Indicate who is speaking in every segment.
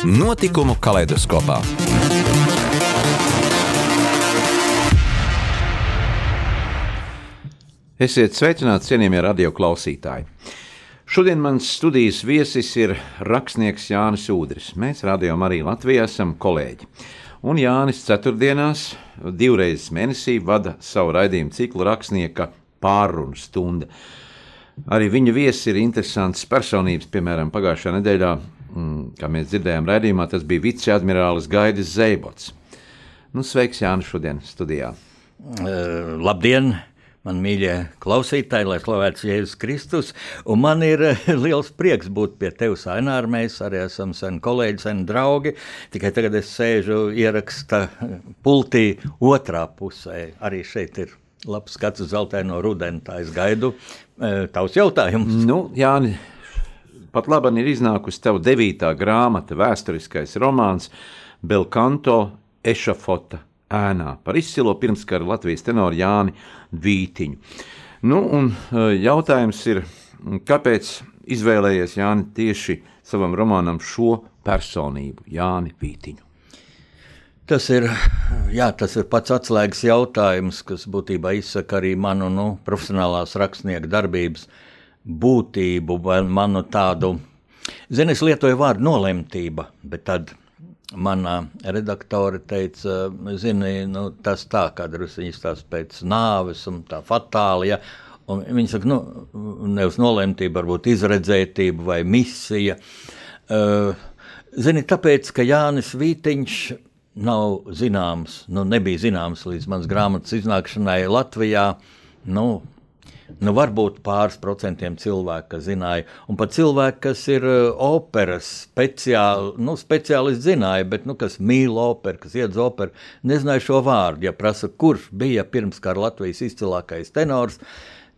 Speaker 1: Notikumu kaleidoskopā. Esiet sveicināti, cienījamie radio klausītāji! Šodien mans studijas viesis ir rakstnieks Jānis Udris. Mēs rādījām arī Latvijā esam kolēģi. Un Jānis ceturtdienās, divreiz mēnesī, vada savu raidījumu ciklu rakstnieka pārunu stunda. Arī viņa viesis ir interesants personības, piemēram, pagājušajā nedēļā kā mēs dzirdējām, raidījumā tas bija viceadmirālis Gaidis Zeibots. Nu, sveiks, Jānis, šodien studijā.
Speaker 2: Uh, labdien! Man mīļie klausītāji, lai slavēts Jēzus Kristus. Un man ir uh, liels prieks būt pie tevis, Ainār. Mēs arī esam sen kolēģi, sen draugi. Tikai tagad es sēžu ieraksta pultī otrā pusē. Arī šeit ir labs skats uz zeltaino rudeni. Tā es gaidu uh, tavs jautājums.
Speaker 1: Nu, Jāni, pat labi ir iznākusi tava devītā grāmata, vēsturiskais romāns Belkanto Ešafota ēnā par izcilo pirmskara Latvijas tenoru Jāni Vītiņu. Nu, un e, jautājums ir, kāpēc izvēlējies Jāni tieši savam romānam šo personību, Jāni Vītiņu?
Speaker 2: Tas ir, jā, tas ir pats atslēgas jautājums, kas būtībā izsaka arī manu nu, profesionālās rakstnieka darbības uh, būtību vai manu tādu, zini, es lietoju vārdu nolemtība, bet tad mana redaktore teica, zini, nu, tas tā, kā drusku izstāsta pēc nāves un tā fatāli, ja, un viņi saka, nu, nevis nolemtība, varbūt izredzētība vai misija. Uh, zini, tāpēc, ka Jānis Vītiņš nav zināms, nu, nebija zināms līdz manas grāmatas iznākšanai Latvijā, nu, Nu, varbūt pāris procentiem cilvēku, kas zināja, un pat cilvēki, kas ir uh, operas speciāli, nu, speciālisti zināja, bet, nu, kas mīl operu, kas iedz operu, nezināja šo vārdu. Ja prasa, kurš bija pirms kara Latvijas izcilākais tenors,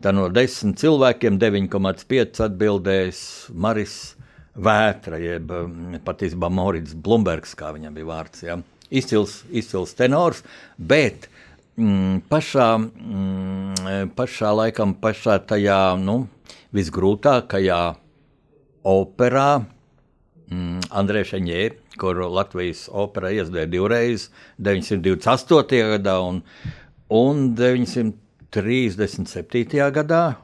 Speaker 2: tad no desmit cilvēkiem 9,5 atbildēs Maris Vētra, jeb um, patiesībā Morits Blumbergs, kā viņam bija vārds. Ja. Izcils, izcils tenors, bet mm, pašā, mm, pašā laikam, pašā tajā nu, visgrūtākajā operā, mm, Andrēs Šeņē, kur Latvijas opera iesdēja divreiz, 928. gadā un, un 937. gadā.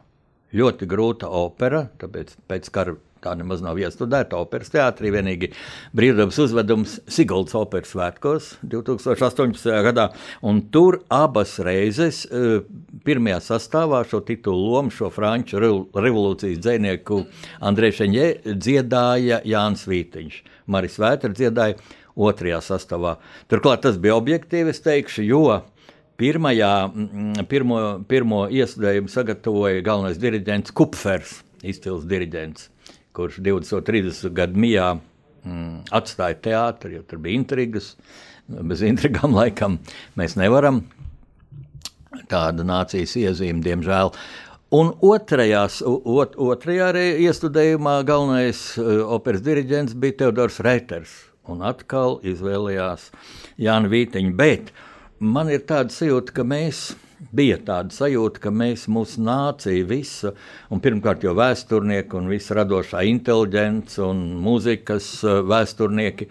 Speaker 2: Ļoti grūta opera, tāpēc pēc kara Tā nemaz nav iestudēta operas teātrī. Vienīgi brīvdabas uzvedums Siguldas operas svētkos 2018. gadā. Un tur abas reizes eh, pirmajā sastāvā šo titulu lomu, šo franču revolūcijas dzinieku Andrei Šeņē dziedāja Jānis Vītiņš. Maris Vētra dziedāja otrajā sastāvā. Turklāt tas bija objektīvi, es teikšu, jo pirmajā, pirmo, pirmo iestudējumu sagatavoja galvenais diriģents Kupfers, izcils diriģents kurš 20, 30 gadu mijā mm, atstāja teātri, jo tur bija intrigas. Bez intrigām laikam mēs nevaram. Tāda nācijas iezīme, diemžēl. Un otrajās, ot, otrajā iestudējumā galvenais uh, operas diriģents bija Teodors Reiters. Un atkal izvēlējās Jānu Vītiņu. Bet man ir tāda sajūta, ka mēs bija tāda sajūta, ka mēs, mūsu nācija, visa, un pirmkārt jau vēsturnieki un visa radošā inteliģence un mūzikas eh, vēsturnieki,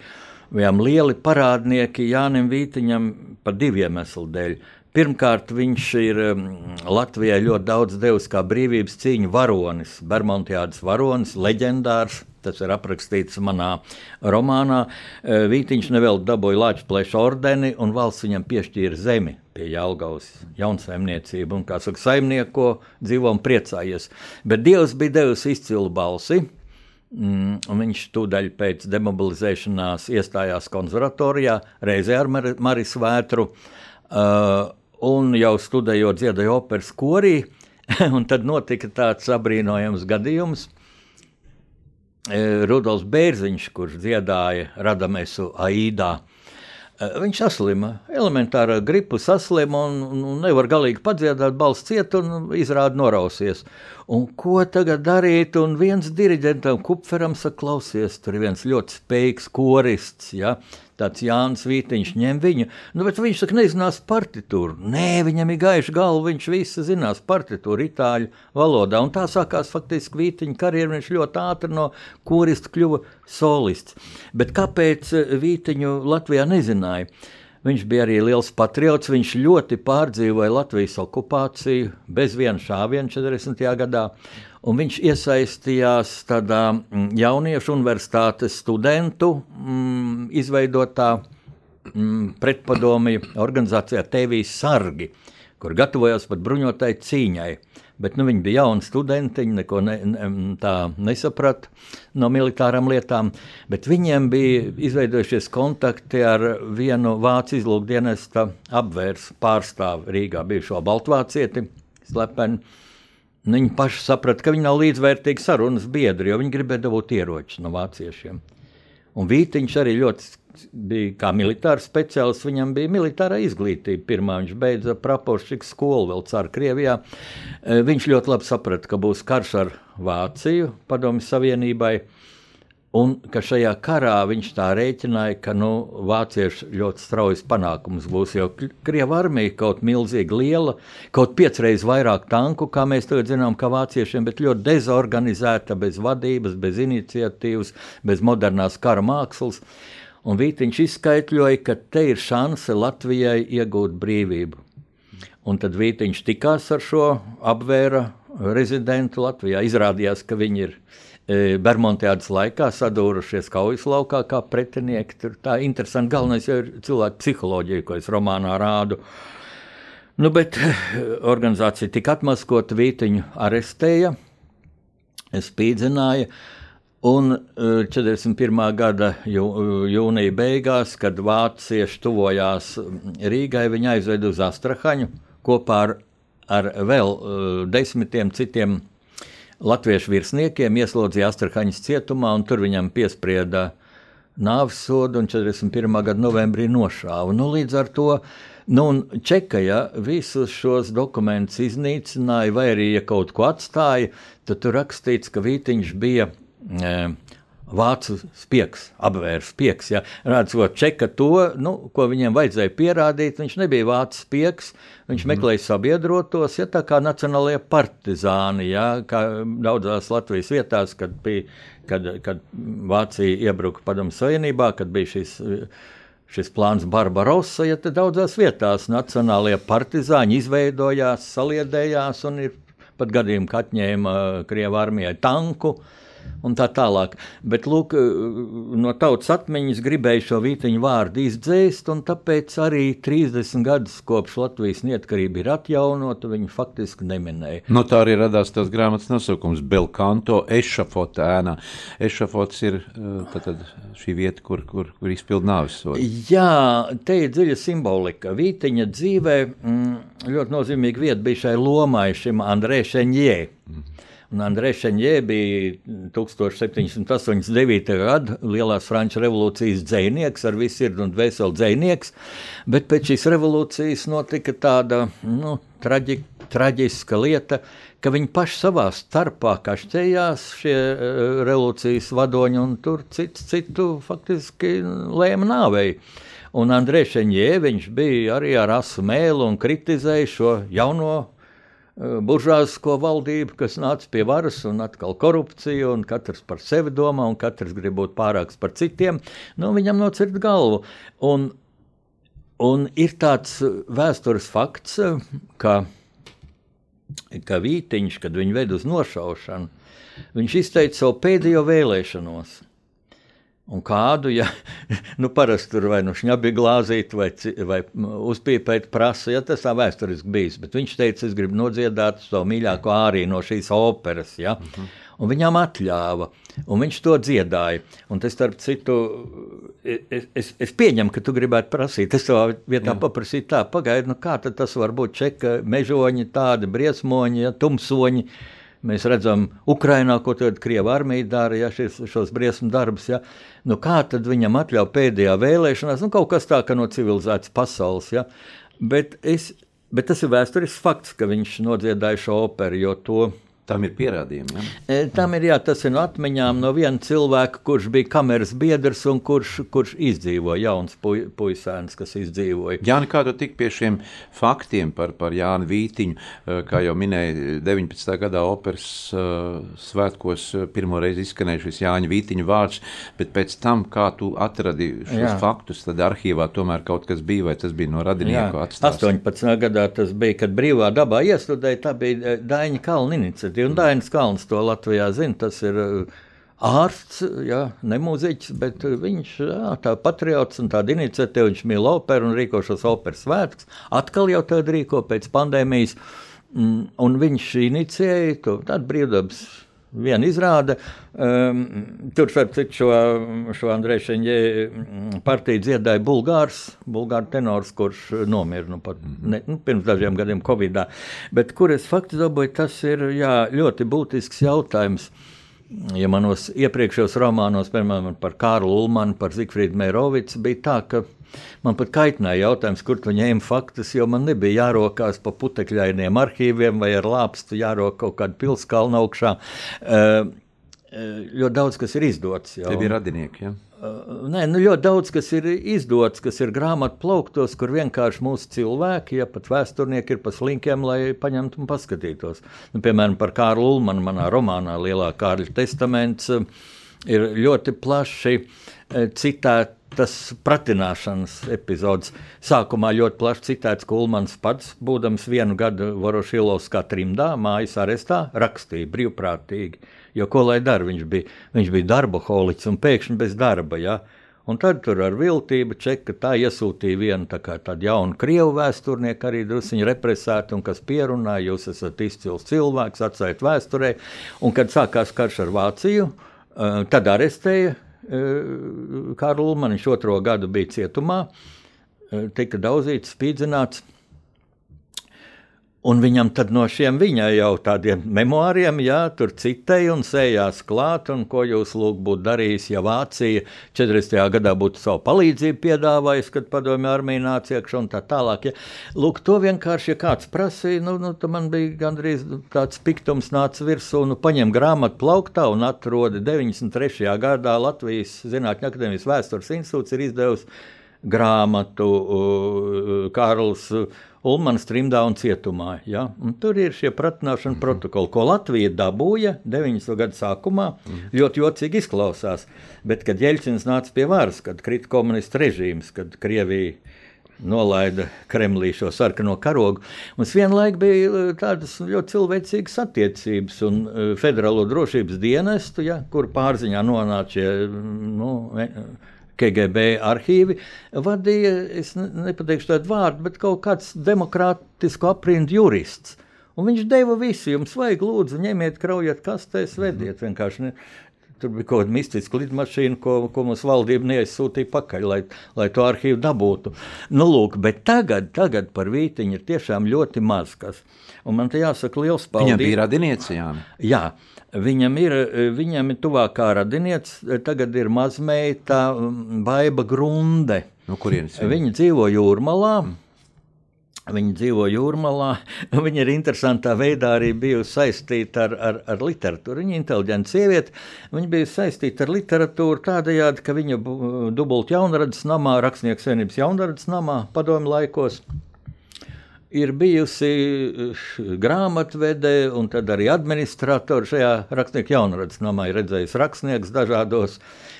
Speaker 2: bijām lieli parādnieki Jānim Vītiņam par diviem iemeslu dēļ. Pirmkārt, viņš ir um, Latvijai ļoti daudz devis kā brīvības cīņu varonis, Bermudiādas varonis, leģendārs. Tas ir aprakstīts manā romānā. Eh, Vītiņš nevēl dabūja Latvijas plēša ordeni, un valsts viņam piešķīra zemi pie Jālgavas jaunsaimniecību. Un, kā saka, saimnieko dzīvo un priecājies. Bet Dievs bija devis izcilu balsi. Mm, viņš tūdaļ pēc demobilizēšanās iestājās konservatorijā, reizē ar Mar Marijas Vētru, uh, un jau studējot dziedāja operas korī. Tad notika tāds apbrīnojams gadījums. Rudolfs Bērziņš, kurš dziedāja Radamesu Aidā. Viņš saslima, elementāra gripa saslima un, un nevar galīgi padziedāt, balss ciet un izrāda norausies. Un ko tagad darīt? Un viens diriģentam, Kupferam, saka, klausies, tur ir viens ļoti spējīgs korists, ja? Tāds Jānis Vītiņš ņem viņu, nu, bet viņš saka, nezinās partitūru. Nē, viņam ir gaiša galva, viņš visu zinās partitūru itāļu valodā, un tā sākās faktiski Vītiņa karjera, viņš ļoti ātri no korista kļuva solists. Bet kāpēc eh, Vītiņu Latvijā nezināja? Viņš bija arī liels patriots. Viņš ļoti pārdzīvoja Latvijas okupāciju bez viena šāviena 40. gadā. Un viņš iesaistījās tādā mm, jauniešu universitātes studentu mm, izveidotā mm, pretpadomju organizācijā Tēvijas sargi, kur gatavojās pat bruņotai cīņai. Bet nu, viņi bija jauni studenti, viņi neko ne, ne, nesaprata no militārām lietām. Bet viņiem bija izveidojušies kontakti ar vienu vācu izlūkdienesta apvērs pārstāvu Rīgā, bijušo Baltvācieti, slepeni. Viņi paši saprata, ka viņi nav līdzvērtīgi sarunas biedri, jo viņi gribēja dabūt ieročus no vāciešiem. Un Vītiņš arī ļoti bija kā militārs speciālists. Viņam bija militārā izglītība. Pirmā viņš beidza praporšķiku skolu vēl cār Krievijā. E, viņš ļoti labi saprata, ka būs karš ar Vāciju, Padomju Savienībai. Un ka šajā karā viņš tā rēķināja, ka nu, vācieši ļoti straujas panākums būs. Jo Krievija armija kaut milzīgi liela, kaut piecreiz vairāk tanku, kā mēs tagad zinām, kā vāciešiem, bet ļoti dezorganizēta, bez vadības, bez iniciatīvas, bez modernās kara mākslas. Un Vītiņš izskaidroja, ka te ir šanse Latvijai iegūt brīvību. Un tad Vītiņš tikās ar šo apvēra rezidentu Latvijā. Izrādījās, ka viņi ir E, Bermudas laikā sadūrušies kaujas laukā kā pretinieki. Tur tā interesanti. Galvenais jau ir cilvēku psiholoģija, ko es romānā rādu. Nu, bet e, organizācija tika atmaskota, Vītiņu arestēja, spīdzināja. Un 41. E, gada jū, jūnija beigās, kad vācieši tuvojās Rīgai, viņi aizveda uz Astrahaņu kopā ar, ar vēl desmitiem citiem latviešu virsniekiem, ieslodzīja Astrahaņas cietumā, un tur viņam piesprieda nāves sodu, un 41. gada novembrī nošāva. Nu, līdz ar to nu, Čeka ja, visus šos dokumentus iznīcināja, vai arī, ja kaut ko atstāja, tad tur rakstīts, ka Vītiņš bija. E, vācu spēks, apvērs spēks. Ja. Redzot, čeka to, nu, ko viņiem vajadzēja pierādīt, viņš nebija vācu spēks, viņš mm. meklēja sabiedrotos, ja tā kā nacionālajie partizāni, ja, kā daudzās Latvijas vietās, kad, bija, kad, kad Vācija iebruka Padomu Savienībā, kad bija šis. Šis plāns Barbarossa, ja te daudzās vietās nacionālajie partizāņi izveidojās, saliedējās un ir pat gadījumi, ka atņēma Krievijas armijai tanku, uh, un tā tālāk. Bet lūk, no tautas atmiņas gribēju šo vītiņu vārdu izdzēst, un tāpēc arī 30 gadus kopš Latvijas neatkarība ir atjaunota, viņi faktiski neminēja.
Speaker 1: No tā arī radās tas grāmatas nosaukums Belkanto Ešafota ēnā. Ešafots ir tātad, šī vieta, kur, kur, kur izpild nāvis sodu.
Speaker 2: Jā, te ir dziļa simbolika. Vītiņa dzīvē mm, ļoti nozīmīga vieta bija šai lomai, šim Andrē Šeņģē. Mm. Un Andrēs Šenģē bija 1789. gada Lielās Frančijas revolūcijas dzinieks, ar visu sirdi un veselu dzinieks, bet pēc šīs revolūcijas notika tāda nu, traģi, traģiska lieta, ka viņi paši savā starpā kašķējās šie uh, revolūcijas vadoņi, un tur cits citu faktiski lēma nāvei. Un Andrēs Šenģē viņš bija arī ar asu mēlu un kritizēja šo jauno Buržāzisko valdību, kas nāca pie varas, un atkal korupcija, un katrs par sevi domā, un katrs grib būt pārāks par citiem. Nu, viņam nocirt galvu. Un, un ir tāds vēstures fakts, ka, ka Vītiņš, kad viņu ved uz nošaušanu, viņš izteica savu pēdējo vēlēšanos. Un kādu, ja nu, parasti tur vai nu šņabi glāzīt, vai, vai uzpīpēt prasa, ja tas tā vēsturiski bijis. Bet viņš teica, es gribu nodziedāt to mīļāko ārī no šīs operas. Ja? Mhm. -huh. Un viņam atļāva, un viņš to dziedāja. Un tas, starp citu, es, es, es pieņemu, ka tu gribētu prasīt. Es savā vietā Jā. paprasīju tā, pagaidi, nu kā tas var būt čeka, mežoņi, tādi briesmoņi, ja, tumsoņi Mēs redzam, Ukrainā, ko tad Krievija armija dara, ja šis, šos briesmu darbus. Ja. Nu, kā tad viņam atļauj pēdējā vēlēšanās, nu, kaut kas tā kā no civilizētas pasaules. Ja. Bet, es, bet tas ir vēsturisks fakts, ka viņš nodziedāja šo operu, jo to
Speaker 1: Tam ir pierādījumi. Ja?
Speaker 2: E, tam ir, jā, tas ir no atmiņām no viena cilvēka, kurš bija kameras biedrs un kurš, kurš izdzīvoja, jauns puj, puisēns, kas izdzīvoja.
Speaker 1: Jāni, kā tu tik pie šiem faktiem par, par Jānu Vītiņu, e, kā jau minēja, 19. gadā operas uh, svētkos pirmo reizi izskanēja šis Jāņa Vītiņa vārds, bet pēc tam, kā tu atradi šos jā. faktus, tad arhīvā tomēr kaut kas bija, vai tas bija no radinieku atstāts?
Speaker 2: 18. gadā tas bija, kad brīvā dabā iestudēja, tā bija Daņa Kalna iniciatīva ir. Un Dainis Kalns to Latvijā zina. Tas ir uh, ārsts, jā, ne mūziķis, bet uh, viņš jā, tā patriots un tāda iniciatīva. Viņš mīl operu un rīko šos operas svētkus. Atkal jau tādu rīko pēc pandēmijas. Mm, un viņš inicijēja to tādu brīvdabas viena izrāde. Um, tur citu, šo, šo Andreju Šeņģē mm, partiju dziedāja Bulgārs, Bulgāru tenors, kurš nomira nu, pat, ne, nu, pirms dažiem gadiem Covid. Bet kur es faktu dabūju, tas ir jā, ļoti būtisks jautājums. Ja manos iepriekšējos romānos, piemēram, par Kārlu Ulmanu, par Zifrīdu Mērovicu, bija tā, ka Man pat kaitināja jautājums, kur tu ņēmi faktus, jo man nebija jārokās pa putekļainiem arhīviem vai ar lāpstu jārok kaut kādu pilskalnu augšā. Uh, ļoti daudz kas ir izdots.
Speaker 1: Jau. Tie bija radinieki. Ja?
Speaker 2: Uh, nē, nu ļoti daudz kas ir izdots, kas ir grāmatā plauktos, kur vienkārši mūsu cilvēki, ja pat vēsturnieki ir pa slinkiem, lai paņemtu un paskatītos. Nu, piemēram, par Kārlu Ulmanu manā romānā Lielā Kārļa testaments ir ļoti plaši citēti tas pratināšanas epizodes. Sākumā ļoti plaši citēts, ka Ulmans pats, būdams vienu gadu Vorošilovskā trimdā, mājas arestā, rakstīja brīvprātīgi. Jo ko lai dara? Viņš bija, viņš bija darba holiks un pēkšņi bez darba. Ja? Un tad tur ar viltību čeka tā iesūtīja vienu tā kā tādu jaunu krievu vēsturnieku, arī druskuļi represētu, un kas pierunāja, jūs esat izcils cilvēks, atstājiet vēsturē. Un kad sākās karš ar Vāciju, eh, tad arestēja Ulmanu. Viņš otro gadu bija cietumā, tika daudzīts, spīdzināts. Un viņam tad no šiem viņa jau tādiem memoāriem, jā, tur citēja un sējās klāt, un ko jūs lūk būtu darījis, ja Vācija 40. gadā būtu savu palīdzību piedāvājusi, kad padomju armija nāca iekšā un tā tālāk. Ja. Lūk, to vienkārši, ja kāds prasīja, nu, nu man bija gandrīz tāds piktums nāca virsū, nu, paņem grāmatu plauktā un atrodi 93. gadā Latvijas Zinātņu akadēmijas vēstures institūts ir izdevusi grāmatu uh, Kārls. Uh, Ulmanas trimdā un cietumā. Ja? Un tur ir šie pratināšana mm. protokoli, ko Latvija dabūja 90. gadu sākumā. Mm. Ļoti jocīgi izklausās. Bet, kad Jeļcins nāca pie varas, kad krita komunistu režīms, kad Krievija nolaida Kremlī šo sarkano karogu. Mums vienlaik bija uh, tādas ļoti cilvēcīgas attiecības, un uh, Federālo drošības dienestu, ja, kur pārziņā nonāca šie nu, KGB arhīvi vadīja, es nepateikšu tādu vārdu, bet kaut kāds demokrātisku aprindu jurists. Un viņš deva visu, jums vajag, lūdzu, ņemiet, kraujiet kastēs, vediet vienkārši. Ne? Tur bija kaut kāda mistiska lidmašīna, ko, ko mums valdība neaizsūtīja pakaļ, lai, lai to arhīvu dabūtu. Nu, lūk, bet tagad, tagad par vītiņu ir tiešām ļoti maz kas. Un man te jāsaka liels paldies.
Speaker 1: Viņam bija radinieci, jā.
Speaker 2: Jā, Viņam ir, viņam ir tuvākā radiniece, tagad ir mazmeita Baiva Grunde.
Speaker 1: No kurienes?
Speaker 2: Viņa dzīvo jūrmalā. Viņa dzīvo jūrmalā. Viņa ir interesantā veidā arī bijusi saistīta ar, ar, ar literatūru. Viņa ir inteliģenta sieviete. Viņa bija saistīta ar literatūru tādējādi, ka viņa dubult jaunradas namā, rakstnieks vienības jaunradas namā, padomu laikos ir bijusi grāmatvede un tad arī administrators šajā rakstnieku jaunradas namā. Ir redzējis rakstnieks dažādos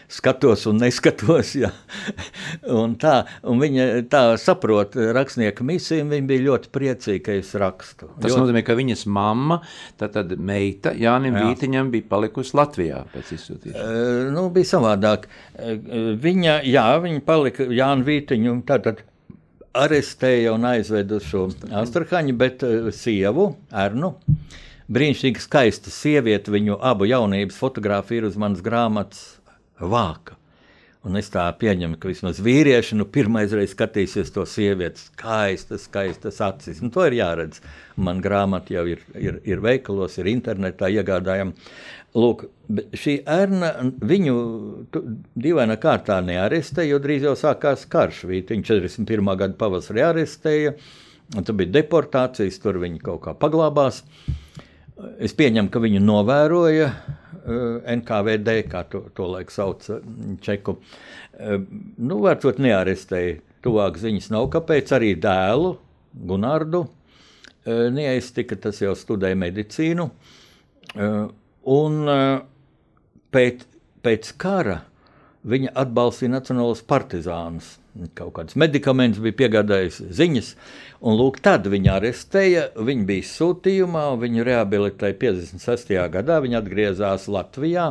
Speaker 2: skatos un neskatos. Ja. Un tā, un viņa tā saprot rakstnieka misiju, viņa bija ļoti priecīga, ka es rakstu.
Speaker 1: Tas ļoti... nozīmē, ka viņas mamma, tad, tad meita Jānim Jā. Vītiņam bija palikusi Latvijā pēc izsūtīšanas.
Speaker 2: Uh, nu, bija savādāk. Uh, viņa, jā, viņa palika Jānu Vītiņu, tātad arestēja un aizveda uz šo Astrahaņu, bet sievu, Ernu. Brīnišķīgi skaista sieviete, viņu abu jaunības fotografija ir uz manas grāmatas vāka. Un es tā pieņemu, ka vismaz vīrieši nu, pirmais reiz skatīsies to sievieti, skaistas, skaistas acis. Nu, to ir jāredz. Man grāmata jau ir, ir, ir veikalos, ir internetā iegādājama. Lūk, šī ērna viņu dīvainā kārtā nearestēja, jo drīz jau sākās karš. Viņa 41. gada pavasarī arestēja, un tur bija deportācijas, tur viņi kaut kā paglābās. Es pieņemu, ka viņu novēroja Eh, NKVD, kā to, to laiku sauc eh, Čeku. Eh, nu, vērtot nearestēja, tuvāk ziņas nav, kāpēc arī dēlu Gunārdu neaiztika, tas jau studēja medicīnu. Un pēc, pēc kara viņa atbalstīja nacionālos partizānus. Kaut kāds medikaments bija piegādājis ziņas, un lūk, tad viņa arestēja. Viņa bija sūtījumā, viņu rehabilitēja 56. gadā. Viņa atgriezās Latvijā,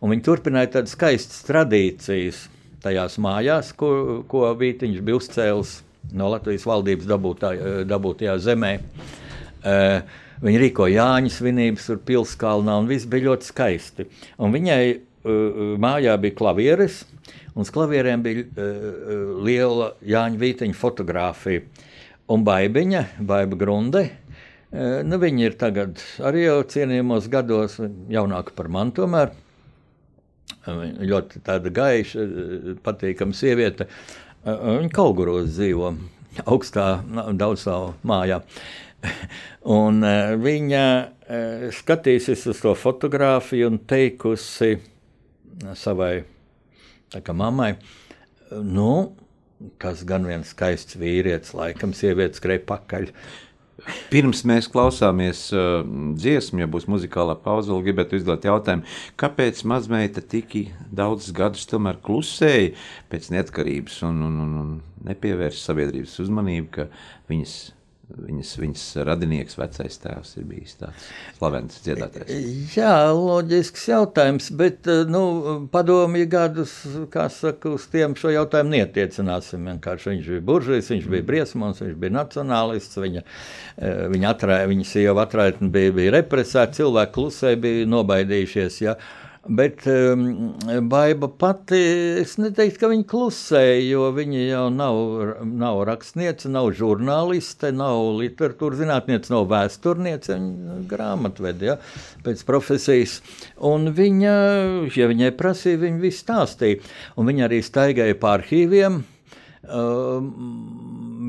Speaker 2: un viņa turpināja tādas skaistas tradīcijas tajās mājās, ko, ko Vītiņš bija uzcēlis no Latvijas valdības dabūtā, dabūtajā zemē. Uh, Viņa rīkoja Jāņa svinības, pilskalnā, un viss bija ļoti skaisti. Un viņai mājā bija klavieres, un uz klavierēm bija liela Jāņa Vīteņa fotografija. Un baigiņa, baiga grunde. Nu, viņa ir tagad arī jau cienījamos gados, jaunāka par mani tomēr. Ļoti tāda gaiša, patīkama sieviete. Viņa kaut kuros dzīvo augstā, daudzā mājā. Un viņa skatīsies uz to fotografiju un teikusi, savai mammai, nu, kas gan viens skaists vīrietis, laikam sievietes skrēja pakaļ.
Speaker 1: Pirms mēs klausāmies uh, dziesmu, ja būs muzikālā pauze, vēl gribētu uzdot jautājumu, kāpēc mazmeita tik daudzus gadus tomēr klusēja pēc neatkarības un, un, un, un nepievērsa sabiedrības uzmanību, ka viņas Viņas, viņas radinieks, vecais tēvs, ir bijis tāds slavens dziedātājs.
Speaker 2: Jā, loģisks jautājums, bet nu, padomju gadus, kā saka, uz tiem šo jautājumu netiecināsim. Vienkārši viņš bija buržujs, viņš bija briesmons, viņš bija nacionālists, viņa, eh, viņa, atrā, viņa sieva atraitni bija, bija represēta, cilvēki klusē bija nobaidījušies. Ja. Bet um, Baiba pati, es neteiktu, ka viņa klusēja, jo viņa jau nav, nav rakstniece, nav žurnāliste, nav literatūras zinātniece, nav vēsturniece, viņa grāmatvede, ja, pēc profesijas. Un viņa, ja viņai prasīja, viņa visu stāstīja. Un viņa arī staigāja pa arhīviem, um,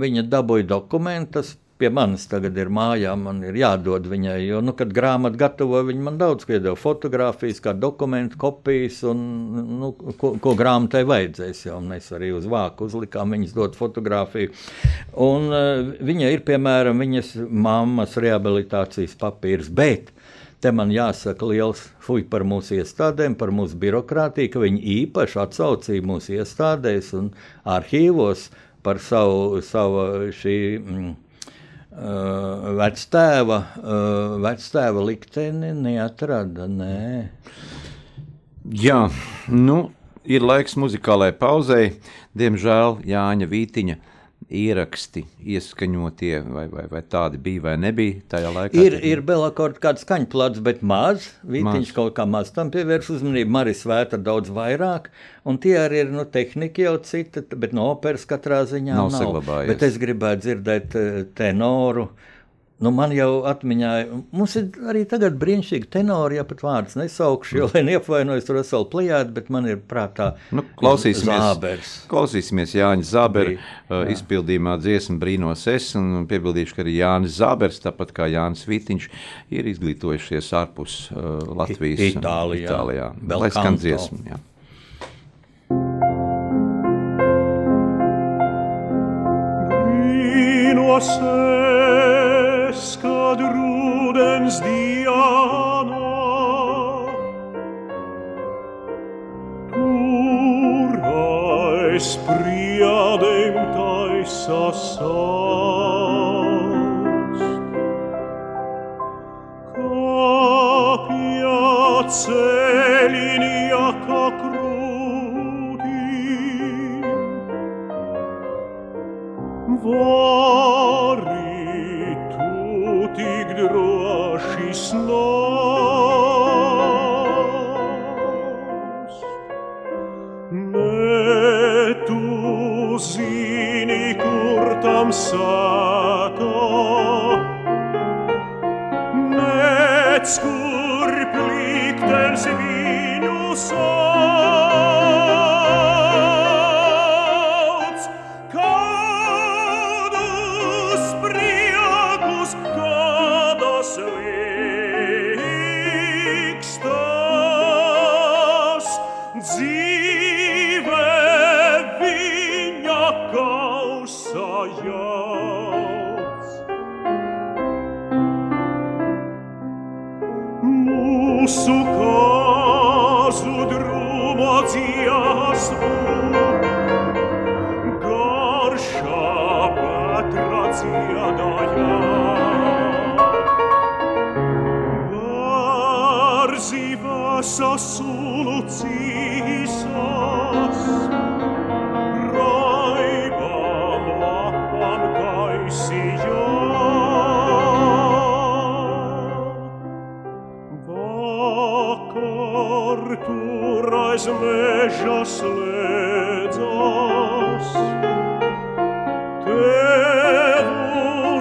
Speaker 2: viņa dabūja dokumentus pie manis tagad ir mājā, man ir jādod viņai. Jo, nu, kad grāmatu gatavoju, viņa man daudz iedeva fotografijas, kā dokumentu kopijas, un nu, ko, ko grāmatai vajadzēs. Jau mēs arī uz vāku uzlikām viņas dot fotografiju. Un uh, viņa ir, piemēram, viņas mammas rehabilitācijas papīrs. Bet Te man jāsaka liels fuj par mūsu iestādēm, par mūsu birokrātiju, ka viņi īpaši atsaucīja mūsu iestādēs un arhīvos par savu, savu šī. Mm, Uh, vectēva, uh, vectēva likteni neatrada. Nē.
Speaker 1: Jā, nu, ir laiks muzikālajai pauzei. Diemžēl Jāņa Vītiņa ieraksti, ieskaņotie, vai, vai, vai tādi bija vai nebija tajā laikā?
Speaker 2: Ir, ir Belakorda kāds skaņplats, bet maz. Maz. kaut kā maz tam pievērš uzmanību, Maris Vēta daudz vairāk, un tie arī ir, nu, tehnika jau cita, bet no operas katrā ziņā nav. nav. Saglabājies. Bet es gribētu dzirdēt eh, tenoru. Uh, Nu, man jau atmiņā, mums ir arī tagad brīnišķīgi tenori, ja pat vārdus nesaukšu, jo, lai neapvainojas tur veselu plējādi, bet man ir prātā
Speaker 1: nu, klausīsimies, Zābers. Klausīsimies Jāņa Zābera uh, izpildījumā dziesmu brīnos es, un piebildīšu, ka arī Jānis Zābers, tāpat kā Jānis Vītiņš, ir izglītojušies ārpus uh, Latvijas.
Speaker 2: Itālijā.
Speaker 1: Itālijā. Lai skan dziesmu, jā. Brīnos es
Speaker 3: the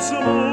Speaker 3: some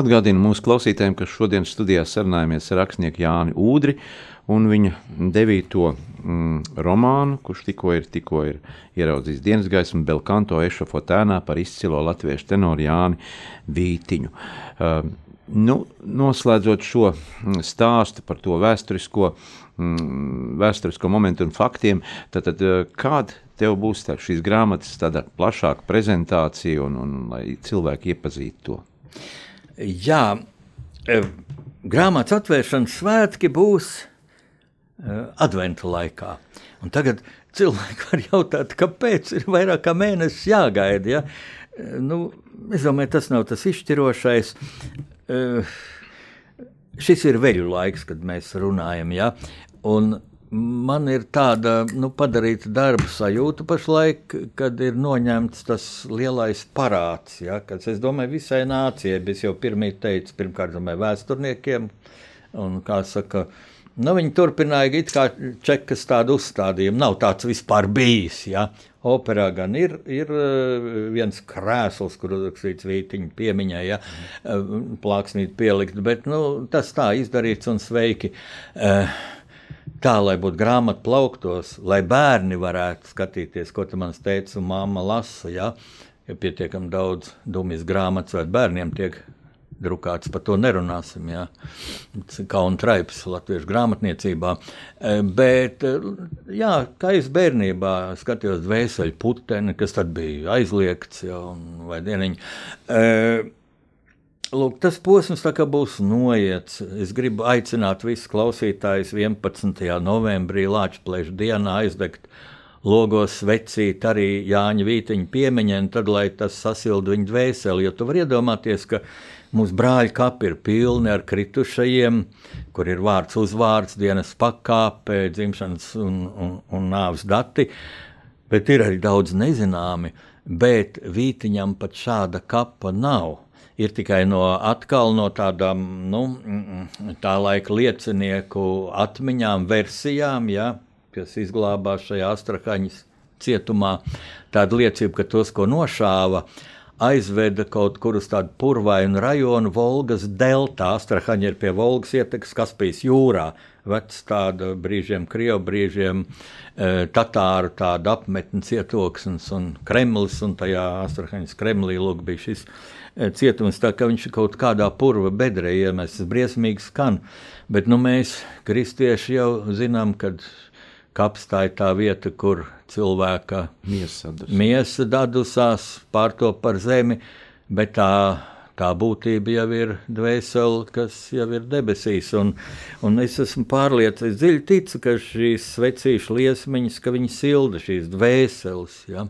Speaker 1: Atgādinu mūsu klausītājiem, ka šodien studijā sarunājamies ar rakstnieku Jāni Udri un viņa devīto mm, romānu, kurš tikko ir, tikko ir ieraudzījis dienas gaismu, Belkanto ešafotēnā par izcilo latviešu tenoru Jāni Vītiņu. Uh, nu, noslēdzot šo mm, stāstu par to vēsturisko, mm, vēsturisko momentu un faktiem, tad, tad uh, kāda tev būs tā, šīs grāmatas tāda plašāka prezentācija un, un lai cilvēki iepazītu to?
Speaker 2: Jā, e, grāmatas atvēršanas svētki būs e, adventa laikā. Un tagad cilvēki var jautāt, kāpēc ir vairāk kā mēnesis jāgaida. Ja? E, Nu, es domāju, tas nav tas izšķirošais. Šis ir veļu laiks, kad mēs runājam. Ja? Un man ir tāda nu, padarīta darba sajūta pašlaik, kad ir noņemts tas lielais parāds. Ja, kas, es domāju, visai nācijai, bet es jau pirmie teicu, pirmkārt, domāju, vēsturniekiem. Un, saka, nu, viņi turpināja it kā čekas tādu uzstādījumu. Nav tāds vispār bijis. Ja. Operā gan ir, ir eh, viens krēsls, kur uzrakstīts vītiņa piemiņai, ja, plāksnīt pielikt, bet nu, tas tā izdarīts un sveiki. Uh, tā, lai būtu grāmata plauktos, lai bērni varētu skatīties, ko tu man teici, un māma lasa. Ja, ja pietiekami daudz dumjas grāmatas vai bērniem tiek drukāts, par to nerunāsim. Jā. Kā un traips latviešu grāmatniecībā. E, bet, e, jā, kā es bērnībā skatījos dvēseli puteni, kas tad bija aizliegts jau, vai dieniņi. Lūk, tas posms būs noiets. Es gribu aicināt visus klausītājus 11. novembrī Latvijas dienā aizdegt logos vecīt arī Jāņa Vītiņa piemiņai, tad lai tas sasilda viņa dvēseli. Jo tu vari iedomāties, ka mūsu brāļa kapi ir pilni ar kritušajiem, kur ir vārds uzvārds, dienas pakāpe, dzimšanas un, un, un nāves dati, bet ir arī daudz nezināmi, bet Vītiņam pat šāda kapa nav ir tikai no no tādām nu, tā laika liecinieku atmiņām, versijām, ja, kas izglābās šajā Astrakaņas cietumā, tāda liecība, ka tos, ko nošāva, aizveda kaut kur uz tādu purvainu rajonu, Volgas deltā. Astrahaņa ir pie Volgas ietekas Kaspijas jūrā. Vecs tāda brīžiem Krievu, brīžiem e, Tatāru tāda apmetne cietoksnis un Kremlis, un tajā Astrahaņas Kremlī lūk bija šis cietums, tā ka viņš kaut kādā purva bedrē iemests, briesmīgi skan. Bet nu, mēs, kristieši, jau zinām, kad Kaps tā ir tā vieta, kur cilvēka miesa dadusās, pārto par zemi, bet tā, tā būtība jau ir dvēsele, kas jau ir debesīs. Un, un es esmu pārliecināts, dziļi ticu, ka šīs svecīšu liesmiņas, ka viņas silda šīs dvēseles. Ja?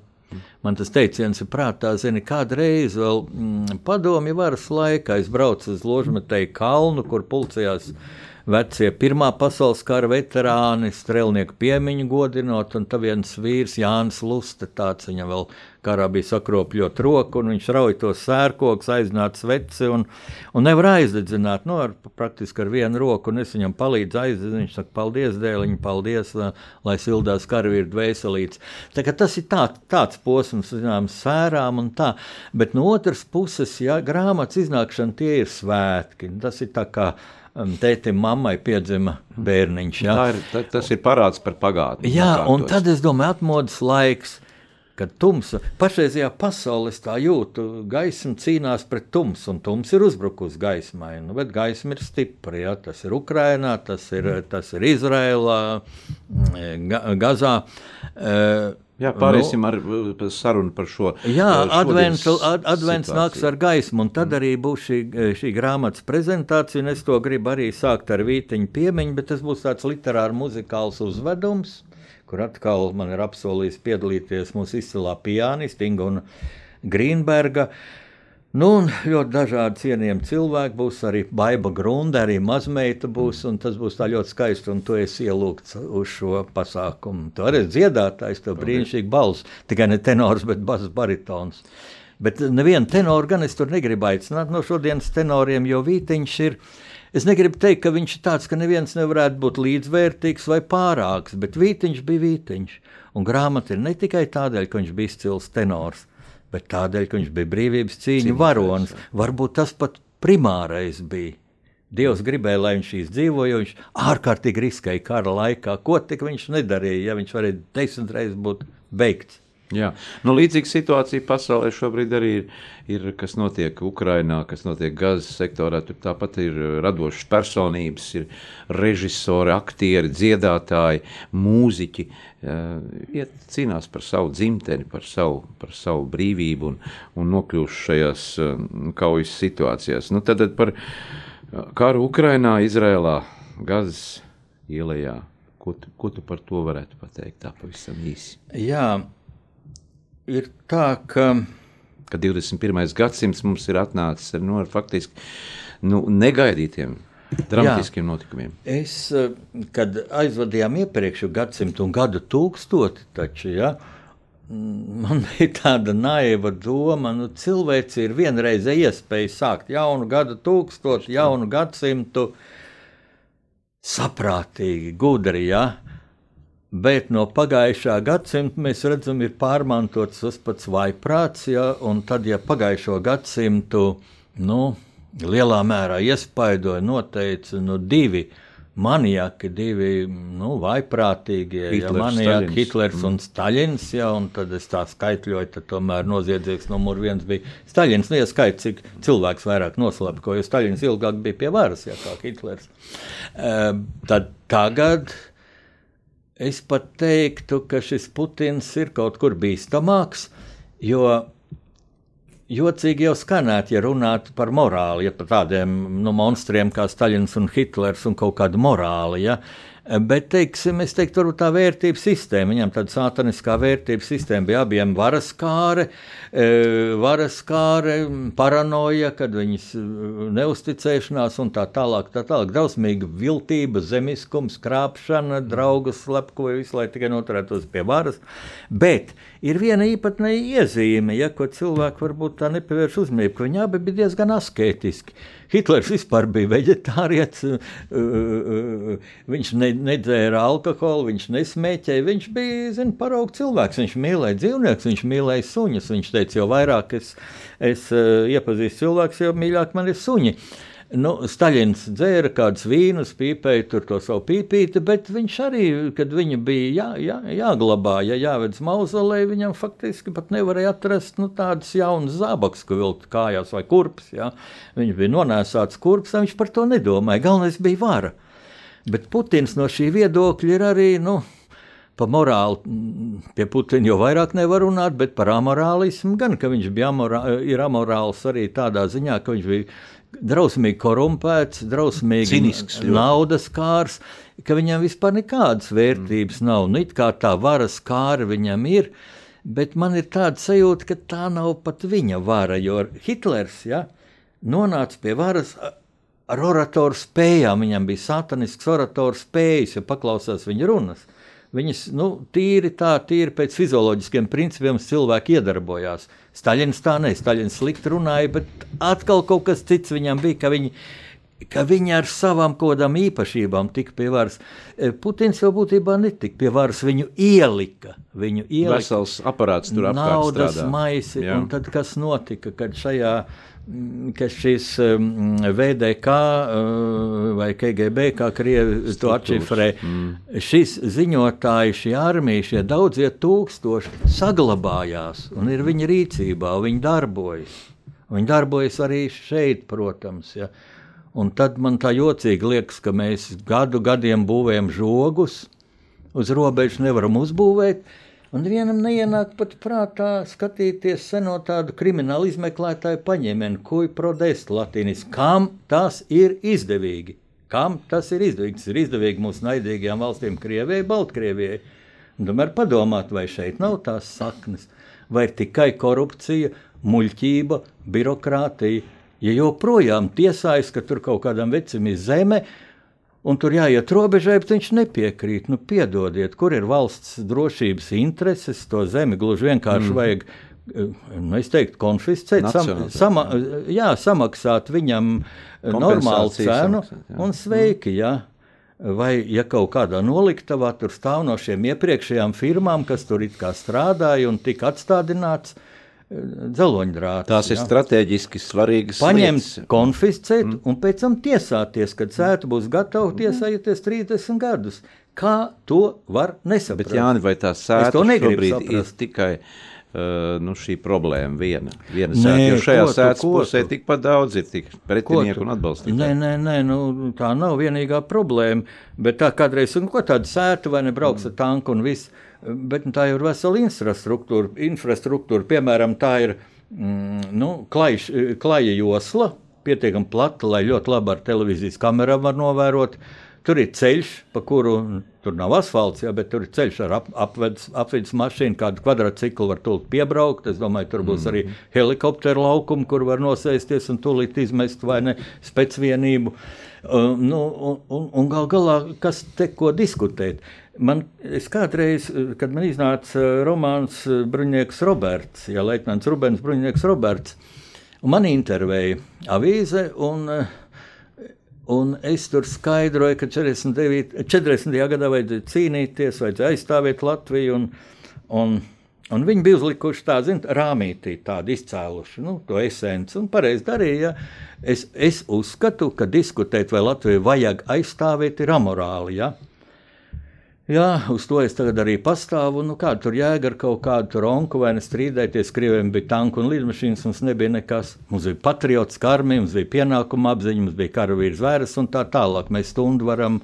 Speaker 2: Man tas teiciens ir prātā, zini, kādreiz vēl mm, padomju varas laikā es braucu uz Ložmetēju kalnu, kur pulcējās vecie Pirmā pasaules kara veterāni, strēlnieku piemiņu godinot, un tad viens vīrs, Jānis Luste, tāds viņam vēl karā bija sakropļot roku, un viņš rauj to sērkoks, aiznāca veci, un, un nevar aizdedzināt, nu, ar, praktiski ar vienu roku, un es viņam palīdzu aizdedzināt, viņš saka, paldies, dēliņ, paldies, lai sildās karavīru dvēselītes. Tā kā tas ir tā, tāds posms, zinām, sērām un tā, bet no otras puses, ja grāmatas iznākšana tie ir svētki, tas ir tā kā, Um, tētim, mammai piedzima bērniņš. Ja?
Speaker 1: Ir, ta, tas ir parāds par pagātni.
Speaker 2: Jā, un tad es domāju, atmodas laiks. Kad tumsa, pašreizajā pasaulē tā jūtu, gaisma cīnās pret tumsu, un tums ir uzbrukusi gaismai. Nu, bet gaisma ir stipra. Ja? Tas ir Ukrajinā, tas ir, tas ir Izrēlā, mm, Gazā. Uh,
Speaker 1: Jā, pāriesim nu, ar sarunu par šo.
Speaker 2: Jā, uh, advents, ad, advents nāks ar gaismu, un tad mm. arī būs šī, uh, šī grāmatas prezentācija. Es to gribu arī sākt ar vīteņu piemiņu, bet tas būs tāds literārs muzikāls uzvedums, kur atkal man ir apsolījis piedalīties mūsu izcilā pianista Inga un Grīnberga. Nu, un ļoti dažādi cienījami cilvēki būs arī Baiba Grunda, arī mazmeita būs, tas būs tā ļoti skaisti, un tu esi ielūgts uz šo pasākumu. Tu arī dziedātājs, tev brīnišķīgi balss, tikai ne tenors, bet bas baritons. Bet nevienu tenoru gan es tur negribu aicināt no šodienas tenoriem, jo Vītiņš ir, es negribu teikt, ka viņš ir tāds, ka neviens nevarētu būt līdzvērtīgs vai pārāks, bet Vītiņš bija Vītiņš, un grāmata ir ne tikai tādēļ, ka viņš bija izcils tenors, bet tādēļ, ka viņš bija brīvības cīņu varonis. Varbūt tas pat primārais bija. Dievs gribēja, lai viņš izdzīvo, jo viņš ārkārtīgi riskēja kara laikā. Ko tik viņš nedarīja, ja viņš varēja desmit reizes būt beigts?
Speaker 1: Jā, nu, līdzīga situācija pasaulē šobrīd arī ir, ir kas notiek Ukrajinā, kas notiek Gazas sektorā. Tur tāpat ir radošas personības, ir režisori, aktieri, dziedātāji, mūziķi. Iet cīnās par savu dzimteni, par savu, par savu brīvību un, un nokļūst šajās kaujas situācijās. Nu, tad par karu Ukrajinā, Izrēlā, Gazas ielējā. Ko tu, ko tu par to varētu pateikt tā pavisam īsi?
Speaker 2: Jā, ir tā, ka.
Speaker 1: Ka 21. gadsimts mums ir atnācis ar, nu, ar faktiski nu, negaidītiem dramatiskiem Jā. notikumiem.
Speaker 2: Es, eh, kad aizvadījām iepriekšējo gadsimtu un gadu tūkstoti, taču, ja, man bija tāda naiva doma, ka nu, cilvēks ir vienreiz iespēja sākt jaunu gadu tūkstošu, jaunu gadsimtu saprātīgi, gudri. Ja? Bet no pagājušā gadsimta mēs redzam, ir pārmantots tas pats vaiprāts, ja, un tad, ja pagājušo gadsimtu nu, lielā mērā iespaidoja, noteica nu, divi maniaki, divi nu, vaiprātīgie, ja
Speaker 1: Hitlers,
Speaker 2: maniaki,
Speaker 1: Staļins.
Speaker 2: Hitlers un Staļins, ja, un tad es tā skaitļoju, tad tomēr noziedzīgs numur viens bija Staļins, nu, ja skait, cik cilvēks vairāk noslēpko, jo Staļins ilgāk bija pie varas, ja kā Hitlers. Uh, tad tagad es pat teiktu, ka šis Putins ir kaut kur bīstamāks, jo jocīgi jau skanētu, ja runātu par morāli, ja par tādiem nu, monstriem kā Staļins un Hitlers un kaut kādu morāli. Ja. Bet, teiksim, es teiktu, varbūt tā vērtību sistēma, viņam tāda sātaniskā vērtību sistēma bija abiem varas kāre, varas kāre, paranoja, kad viņas e, neusticēšanās un tā tālāk, tā tālāk, drausmīga viltība, zemiskums, krāpšana, draugus slepkoja visu, lai tikai noturētos pie varas. Bet ir viena īpatnēja iezīme, ja, ko cilvēki varbūt tā nepievērš uzmanību, ka viņi abi bija diezgan asketiski. Hitlers vispār bija vegetārietis, uh, uh, viņš ne, nedzēra alkoholu, viņš nesmēķēja. Viņš bija zin, paraugs cilvēks, viņš mīlēja dzīvniekus, viņš mīlēja suņus. Viņš teica, jo vairāk es, es uh, iepazīstu cilvēkus, jo mīļāk man ir suņi. Nu, Staļins dzēra kādus vīnus, pīpēja tur to savu pīpīti, bet viņš arī, kad viņa bija jā, jā, jāglabā, ja jāved uz mauzolē, viņam faktiski pat nevarēja atrast nu, tādas jaunas zābakus, ko vilkt kājās vai kurpes. Ja. Viņš bija nonēsāts kurpes, viņš par to nedomāja. Galvenais bija vara. Bet Putins no šī viedokļa ir arī. Nu, Par morāli mm, pie Putina jau vairāk nevar runāt, bet par amorālismu gan, ka viņš amorā, ir amorāls arī tādā ziņā, ka viņš bija drausmīgi korumpēts, drausmīgi
Speaker 1: Cinisks
Speaker 2: naudas kārs, ka viņam vispār nekādas vērtības mm. nav. Nu, it kā tā varas kāra viņam ir, bet man ir tāda sajūta, ka tā nav pat viņa vara, jo Hitlers ja, nonāca pie varas ar oratoru spējām. Viņam bija satanisks oratoru spējas, ja paklausās viņa runas. Viņas nu, tīri tā, tīri pēc fizioloģiskiem principiem cilvēki iedarbojās. Staļins tā ne, Staļins slikti runāja, bet atkal kaut kas cits viņam bija, ka viņi, ka viņi ar savām kādām īpašībām tika pie varas. E, Putins jau būtībā netika pie varas, viņu ielika. Viņu ielika
Speaker 1: Vesels aparāts tur apkārt
Speaker 2: naudas
Speaker 1: strādā.
Speaker 2: maisi.
Speaker 1: Jā.
Speaker 2: Un tad kas notika, kad šajā mm, ka šis um, VDK uh, vai KGB, kā krievi to atšifrē, mm. šis ziņotājs, šī armija, šie daudzie tūkstoši saglabājās un ir viņa rīcībā, viņi darbojas. Viņi darbojas arī šeit, protams. Ja. Un tad man tā jocīgi liekas, ka mēs gadu gadiem būvējam žogus, uz robežas nevaram uzbūvēt. Un vienam neienāk pat prātā skatīties seno tādu kriminālu izmeklētāju paņēmienu, ko ir prodest latīnis. Kam tas ir izdevīgi? Kam tas ir izdevīgi? Tas ir izdevīgi mūsu naidīgajām valstīm, Krievijai, Baltkrievijai. Tomēr padomāt, vai šeit nav tās saknes, vai tikai korupcija, muļķība, birokrātija. Ja joprojām tiesājas, ka tur kaut kādam vecim ir zeme, un tur jāiet robežai, bet viņš nepiekrīt. Nu, piedodiet, kur ir valsts drošības intereses, to zemi gluži vienkārši mm. vajag. eh, Nu, es teiktu, konfiscēt, sam, sama, jā, samaksāt viņam eh, normālu cenu
Speaker 1: samaksāt, jā.
Speaker 2: un sveiki. Jā. Vai ja kaut kādā noliktavā tur stāv no šiem iepriekšējām firmām, kas tur it kā strādāja un tika atstādināts eh, dzeloņdrāts.
Speaker 1: Tās ir
Speaker 2: jā.
Speaker 1: strateģiski svarīgas
Speaker 2: Paņemt,
Speaker 1: lietas.
Speaker 2: konfiscēt mm. un pēc tam tiesāties, kad sēta būs gatava tiesājoties 30 gadus. Kā to var nesaprast?
Speaker 1: Bet, Jāni, vai tā sēta šobrīd ir
Speaker 2: saprast.
Speaker 1: tikai uh, nu, šī problēma viena? viena
Speaker 2: Nē,
Speaker 1: sēta, jo šajā
Speaker 2: ko
Speaker 1: pusē tikpat daudz ir tik pretinieku un atbalstītāju.
Speaker 2: Nē, nē, nē nu, tā nav vienīgā problēma. Bet tā kādreiz, un ko tāda sēta vai nebrauks ar tanku un viss. Bet nu, tā ir vesela infrastruktūra. infrastruktūra. Piemēram, tā ir mm, nu, klajš, klaja josla, pietiekami plata, lai ļoti labi ar televīzijas kamerām var novērot. Tur ir ceļš, pa kuru tur nav asfalts, jā, bet tur ir ceļš ar ap, apvedus, apvidus mašīnu, kādu kvadrātciklu var tūlīt piebraukt. Es domāju, tur būs arī helikopteru laukumu, kur var nosēsties un tūlīt izmest vai ne spēcvienību. Uh, nu, un, un, un gal galā, kas te ko diskutēt? Man, es kādreiz, uh, kad man iznāca uh, romāns uh, Bruņinieks Roberts, ja Leitnants Rubens Bruņinieks Roberts, un man intervēja avīze, un, un es tur skaidroju, ka 49, 40. gadā vajadzēja cīnīties, vajadzēja aizstāvēt Latviju, un, un Un viņi bija uzlikuši tādu zin, rāmītī, tādu izcēluši nu, to esenci un pareizi darīja. Es, es uzskatu, ka diskutēt, vai Latviju vajag aizstāvēt, ir amorāli. Ja? Jā, uz to es tagad arī pastāvu. Nu, kāda tur jēga ar kaut kādu ronku vai ne strīdēties? Krieviem bija tanku un lidmašīnas, mums nebija nekas. Mums bija patriots, karmi, mums bija pienākuma apziņa, mums bija karavīrs vēras un tā tālāk. Mēs stundu varam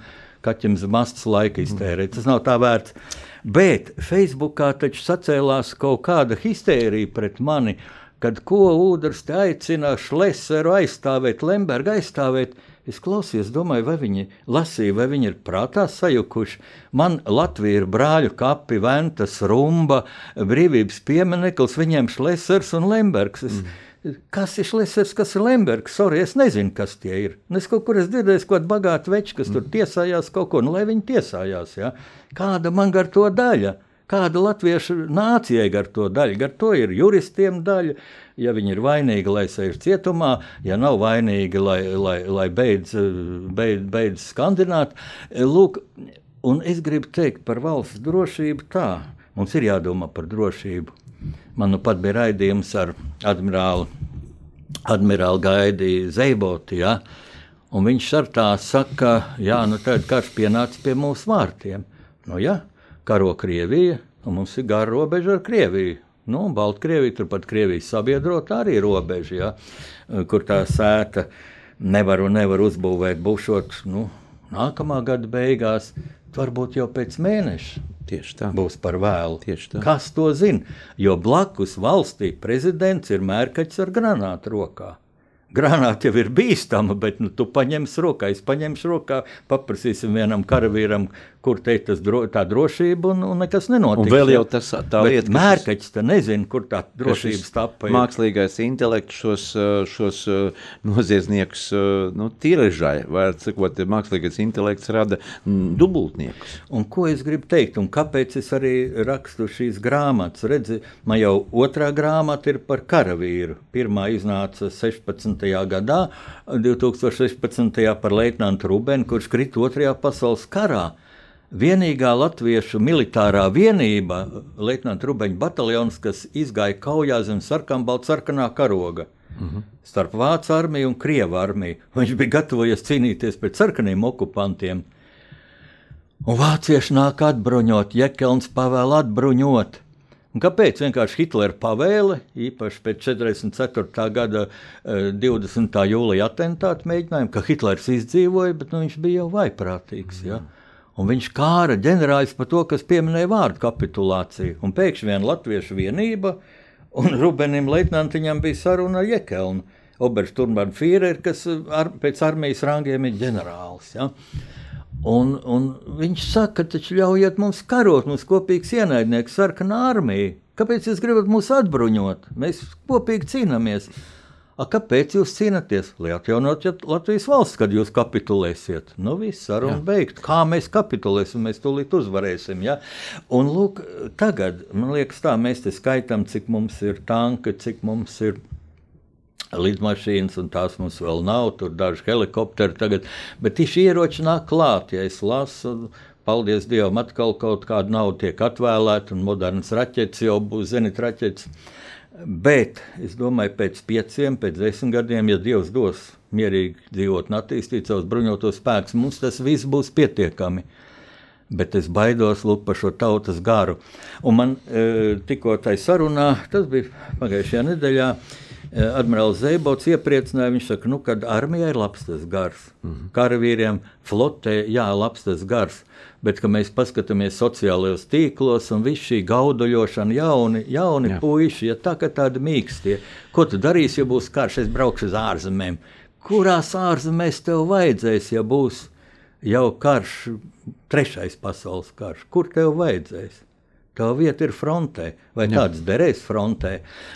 Speaker 2: kaķim zem mastas laika iztērēt. Tas nav tā vērts. Bet Facebookā taču sacēlās kaut kāda histērija pret mani, kad ko Udrs te aicina Šleseru aizstāvēt, Lemberga aizstāvēt. Es klausījos, domāju, vai viņi lasīja, vai viņi ir prātā sajukuši. Man Latvija ir brāļu kapi, ventas, rumba, brīvības piemineklis, viņiem Šlesers un Lembergs. Es, mm. Kas ir Šlesers, kas ir Lembergs? Sorry, es nezinu, kas tie ir. Es kaut kur kaut kādu bagātu veču, kas tur tiesājās kaut ko, nu, lai viņi tiesājās. Ja? Kāda man gar to daļa? Kāda latviešu nācijai gar to daļa? Gar to ir juristiem daļa. Ja viņi ir vainīgi, lai sēž cietumā, ja nav vainīgi, lai, lai, lai beidz, beidz, beidz skandināt. Lūk, un es gribu teikt par valsts drošību tā. Mums ir jādomā par drošību Man nu pat bija raidījums ar admirāli, admirāli Gaidi Zeiboti. Ja? Un viņš ar tā saka, jā, nu karš pienāca pie mūsu vārtiem. Nu, jā, karo Krievija, un mums ir gara robeža ar Krieviju. Nu, Baltkrievija, turpat Krievijas sabiedrota arī robeža, ja? kur tā sēta nevar un nevar uzbūvēt, būšot nu, nākamā gada beigās, varbūt jau pēc mēneša.
Speaker 1: Tieši tā.
Speaker 2: Būs par vēlu.
Speaker 1: Tieši tā.
Speaker 2: Kas to zina? Jo blakus valstī prezidents ir mērkaķis ar granātu rokā. Granāta jau ir bīstama, bet nu, tu paņemsi rokā, es paņemšu rokā, paprasīsim vienam karavīram, kur te ir dro, tā drošība, un, un nekas nenotiks.
Speaker 1: Un vēl jau tas tā
Speaker 2: bet
Speaker 1: lieta,
Speaker 2: mērkaķis te nezina, kur tā drošība stāpa.
Speaker 1: Mākslīgais intelekts šos, šos noziedzniekus nu, tiražai, vai cikot, mākslīgais intelekts rada dubultniekus.
Speaker 2: Un ko es gribu teikt, un kāpēc es arī rakstu šīs grāmatas? Redzi, man jau otrā grāmata ir par karavīru. Pirmā iznāca 16. gadā, 2016. par leitnantu Rubenu, kurš krita otrajā pasaules karā. Vienīgā latviešu militārā vienība, Lietuvāņu Rubeņa bataljons, kas izgāja kaujā zem sarkanbalta karoga mhm. -huh. starp Vācu armiju un Krievu armiju. Viņš bija gatavojies cīnīties pret sarkaniem okupantiem. Un vācieši nāk atbruņot, Jekelns pavēl atbruņot. Un kāpēc? Vienkārši Hitlera pavēle, īpaši pēc 44. gada 20. Eh, jūlija atentāta mēģinājuma, ka Hitlers izdzīvoja, bet nu, viņš bija jau vaiprātīgs. Ja? Un viņš kāra ģenerālis par to, kas pieminēja vārdu kapitulāciju. Un pēkšņi viena latviešu vienība, un Rubenim Leitnantiņam bija saruna ar Jekelnu. Obersturmbāra Führer, kas ar, pēc armijas rangiem ir ģenerālis. Ja? Un, un viņš saka, taču ļaujiet mums karot, mums kopīgs ienaidnieks, sarkanā armija. Kāpēc jūs gribat mūs atbruņot? Mēs kopīgi cīnāmies. A, kāpēc jūs cīnāties? Lai atjaunotu Latvijas valsts, kad jūs kapitulēsiet. Nu, viss saruna beigta. Kā mēs kapitulēsim, mēs tūlīt uzvarēsim. Ja? Un lūk, tagad, man liekas, tā mēs te skaitām, cik mums ir tanki, cik mums ir lidmašīnas, un tās mums vēl nav. Tur daži helikopteri tagad, bet tieši ieroči nāk klāt. Ja es lasu, paldies Dievam, atkal kaut kāda nauda tiek atvēlēta, un modernas raķetes jau būs zenit raķetes. Bet es domāju, pēc pieciem, pēc desmit gadiem, ja Dievs dos mierīgi dzīvot un attīstīt savus bruņotos spēkus, mums tas viss būs pietiekami. Bet es baidos par šo tautas garu. Un man e, tikko tajā sarunā, tas bija pagājušajā nedēļā, e, admirālis Zeibots iepriecināja. Viņš saka, nu, ka armijai ir labs tas gars, mm -hmm. karavīriem, flotē, jā, labs tas gars bet kad mēs paskatāmies sociālajos tīklos un viss šī gaudoļošana, jauni, jauni Jā. puiši, ja tā kā tādi mīkstie, ko tu darīsi, ja būs karš, es braukšu uz ārzemēm. Kurās ārzemēs tev vajadzēs, ja būs jau karš, trešais pasaules karš? Kur tev vajadzēs? Tā vieta ir frontē, vai Jā. tāds derēs frontē.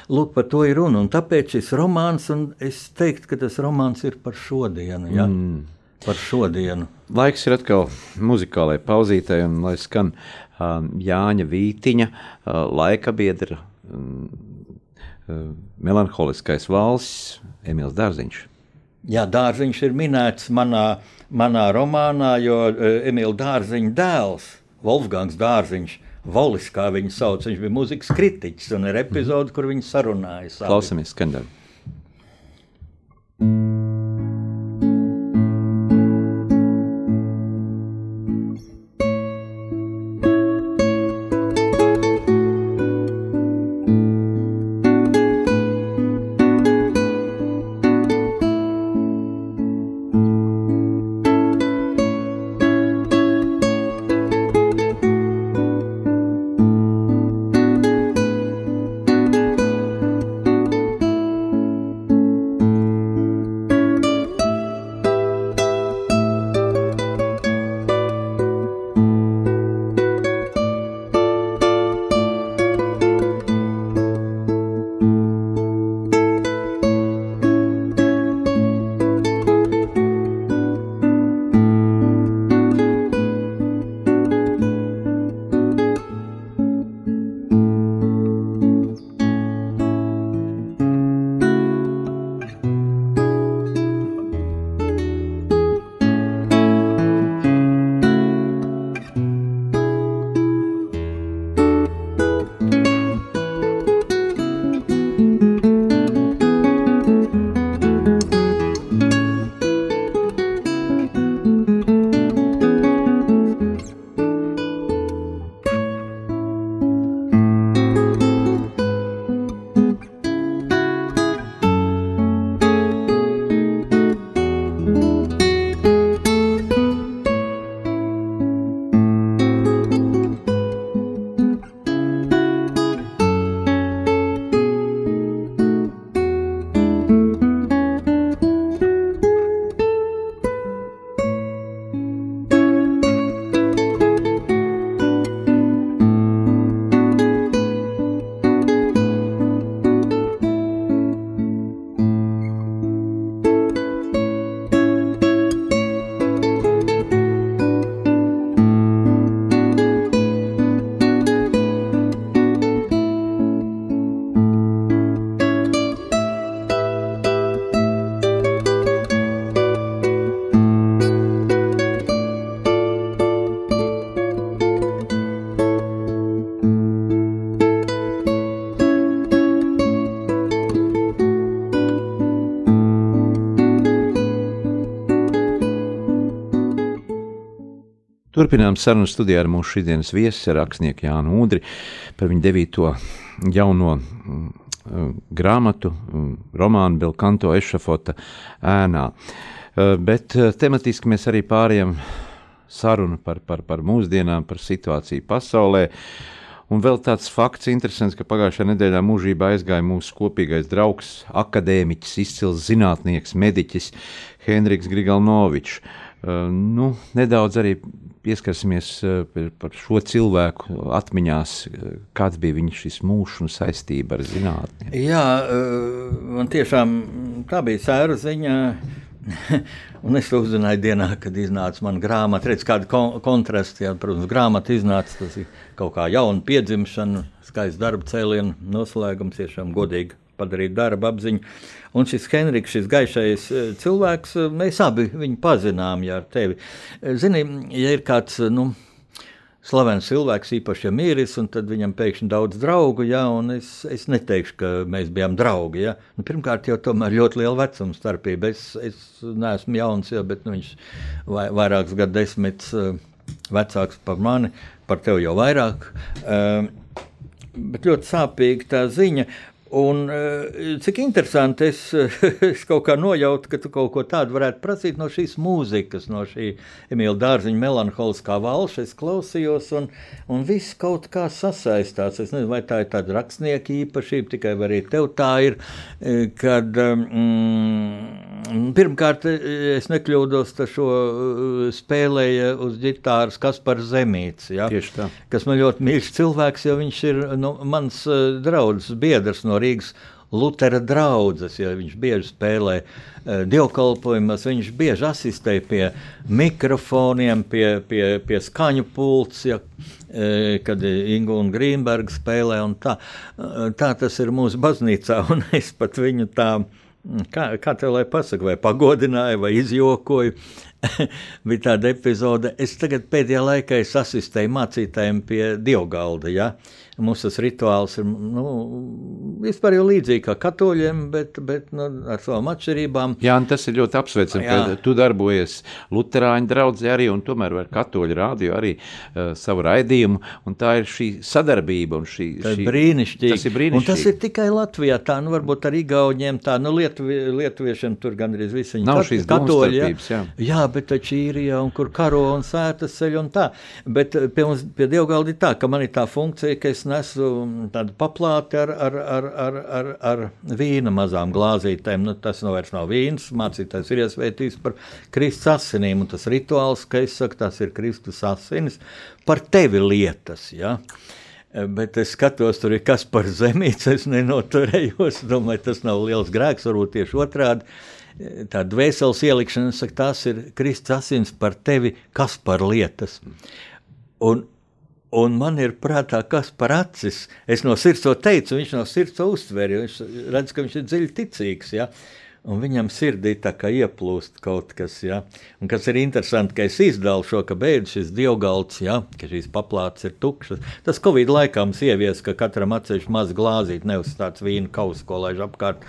Speaker 2: Lūk, par to ir runa. Un tāpēc šis romāns, un es teiktu, ka tas romāns ir par šodienu. Ja? Mm par šodienu.
Speaker 1: Laiks ir atkal muzikālai pauzītei, un lai skan uh, Jāņa Vītiņa, uh, laika biedra, um, uh, melanholiskais valsts, Emīls Dārziņš.
Speaker 2: Jā, Dārziņš ir minēts manā, manā romānā, jo uh, Emīls Dārziņa dēls, Wolfgangs Dārziņš, Volis, kā viņu sauc. Viņš bija mūzikas kritiķis un ir epizode, kur viņi sarunājas.
Speaker 1: Klausamies skaņdarbu. Turpinām sarunu studijā ar mūsu šīsdienas viesu, rakstnieku Jānu Udri par viņa devīto jauno mm, uh, grāmatu, mm, romānu Belkanto Ešafota ēnā. Uh, bet uh, tematiski mēs arī pārējām sarunu par, par, par mūsdienām, par situāciju pasaulē. Un vēl tāds fakts, interesants, ka pagājušajā nedēļā mūžībā aizgāja mūsu kopīgais draugs, akadēmiķis, izcils zinātnieks, mediķis Henriks Grigalnovičs. Uh, nu, nedaudz arī pieskarsimies uh, par, šo cilvēku atmiņās, uh, kāds bija viņa šis mūžs un saistība ar zinātnē.
Speaker 2: Jā, uh, man tiešām tā bija sēra ziņa. Un es uzzināju dienā, kad iznāca mana grāmata. Redz, kāda kon kontrasta, jā, protams, grāmata iznāca. Tas ir kaut kā jauna piedzimšana, skaists darba cēlienu noslēgums, tiešām godīgi padarīt darba apziņu. Un šis Henriks, šis gaišais eh, cilvēks, eh, mēs abi viņu pazinām, ja ar tevi. Eh, zini, ja ir kāds, nu, slavens cilvēks, īpaši ja miris, un tad viņam pēkšņi daudz draugu, ja, es, es neteikšu, ka mēs bijām draugi, ja. Nu, pirmkārt jau tomēr ļoti liela vecuma starpība. Es, es neesmu jauns, ja, bet nu, viņš vai, vairākus gadu desmitus vecāks par mani, par tevi jau vairāk. Uh, bet ļoti sāpīga tā ziņa. Un, eh, cik interesanti, es, es kaut kā nojautu, ka tu kaut ko tādu varētu prasīt no šīs mūzikas, no šī Emīļa Dārziņa melanholiskā valša. Es klausījos, un, un viss kaut kā sasaistās. Es nezinu, vai tā ir tāda rakstnieka īpašība, tikai arī tev tā ir. Eh, kad, mm, pirmkārt, es nekļūdos, tas šo spēlēja uz ģitāras Kaspars Zemīts. Ja? Kas man ļoti mīļš cilvēks, jo viņš ir nu, mans draugs, biedrs no Rīgas Lutera draugs. Ja viņš bieži spēlē uh, dievkalpojumus, viņš bieži asistē pie mikrofoniem, pie, pie, pie skaņu pults, ja, uh, kad Ingu un Grīmberga spēlē. Tā, uh, tā tas ir mūsu baznīcā, un es pat viņu tā. Kā, kā tev lai pasakā, vai pagodināju, vai izjokoju, bija tāda epizode. Es tagad pēdējā laikā asistēju mācītājiem pie Diogalda. Ja? Mums tas rituāls ir nu, vispār jau līdzīgs kā katoļiem, bet, bet nu, ar savām atšķirībām.
Speaker 1: Jā, tas ir ļoti apsveicami, ka tu darbojies Lutāņu draugzē arī, un tomēr ar katoļu rādio arī uh, savu raidījumu. Tā ir šī sadarbība un šī,
Speaker 2: tā
Speaker 1: šī
Speaker 2: brīnišķīgi.
Speaker 1: Tas ir brīnišķīgi.
Speaker 2: Un tas ir tikai Latvijā. Tā, nu, varbūt arī Igauniem tā, nu, Lietuvi, Lietuviešiem tur gandrīz visi viņi
Speaker 1: Nav šīs
Speaker 2: katoļi. Jā.
Speaker 1: jā.
Speaker 2: jā, bet taču īrijā un kur karo un sētas ceļ un tā. Bet pie mums, pie Dievgaldi tā, ka man ir tā funkcija, ka es nesu tādu paplāti ar, ar, ar, ar, ar, ar vīna mazām glāzītēm. Nu, tas nu vairs nav vīns, mācītājs ir iesvētījis par Kristus asinīm, tas rituāls, ka es saku, tas ir Kristus asinis, par tevi lietas. Ja? Bet es skatos, tur ir kas par zemīti. Es nenoturējos. Domāju, tas nav liels grēks, varbūt tieši otrādi. Tā dvēseles ielikšana, saka, tas ir Kristus asins par tevi, kas par lietas. Un, Un man ir prātā, kas par acis. Es no sirds to teicu, viņš no sirds to uztver. Viņš redz, ka viņš ir dziļi ticīgs. Ja? Un viņam sirdī tā kā ieplūst kaut kas. Ja? Un kas ir interesanti, ka es izdalu šo, ka beidz šis dievgalds, ja? ka šīs paplātes ir tukšas. Tas Covid laikā mums ievies, ka katram atsevišķi maz glāzīt, nevis tāds vīna kausa, ko laiž apkārt.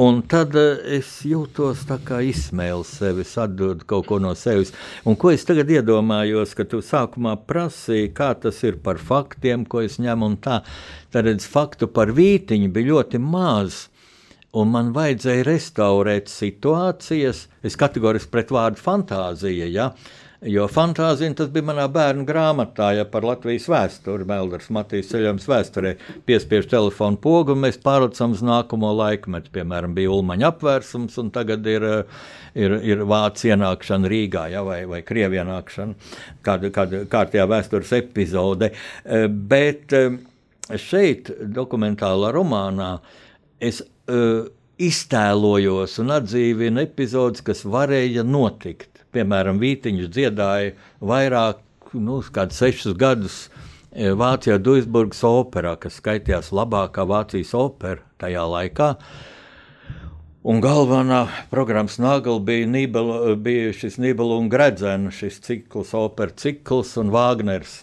Speaker 2: Un tad uh, es jūtos tā kā izsmēlu sevi, atdodu kaut ko no sevis. Un ko es tagad iedomājos, ka tu sākumā prasīji, kā tas ir par faktiem, ko es ņemu un tā. Tad redz, faktu par vītiņu bija ļoti maz un man vajadzēja restaurēt situācijas. Es kategoriski pret vārdu fantāzija. Ja? Jo fantāzija tas bija manā bērnu grāmatā, ja par Latvijas vēsturi, Melders Matīs ceļojums vēsturē, piespiež telefonu pogu, un mēs pārlecam uz nākamo laikmetu. Piemēram, bija Ulmaņa apvērsums, un tagad ir, ir, ir Vācija ienākšana Rīgā, ja, vai, vai Krievija ienākšana, kāda, kāda kārtējā vēstures epizode. Bet šeit, dokumentālā romānā, es uh, iztēlojos un atdzīvinu epizodes, kas varēja notikt. Piemēram, Vītiņš dziedāja vairāk, nu, kādus sešus gadus Vācijā Duisburgas operā, kas skaitījās labākā Vācijas opera tajā laikā. Un galvenā programmas nagla bija, Nībela, bija šis Nībela un Gredzena, šis cikls, opera cikls un Vāgners.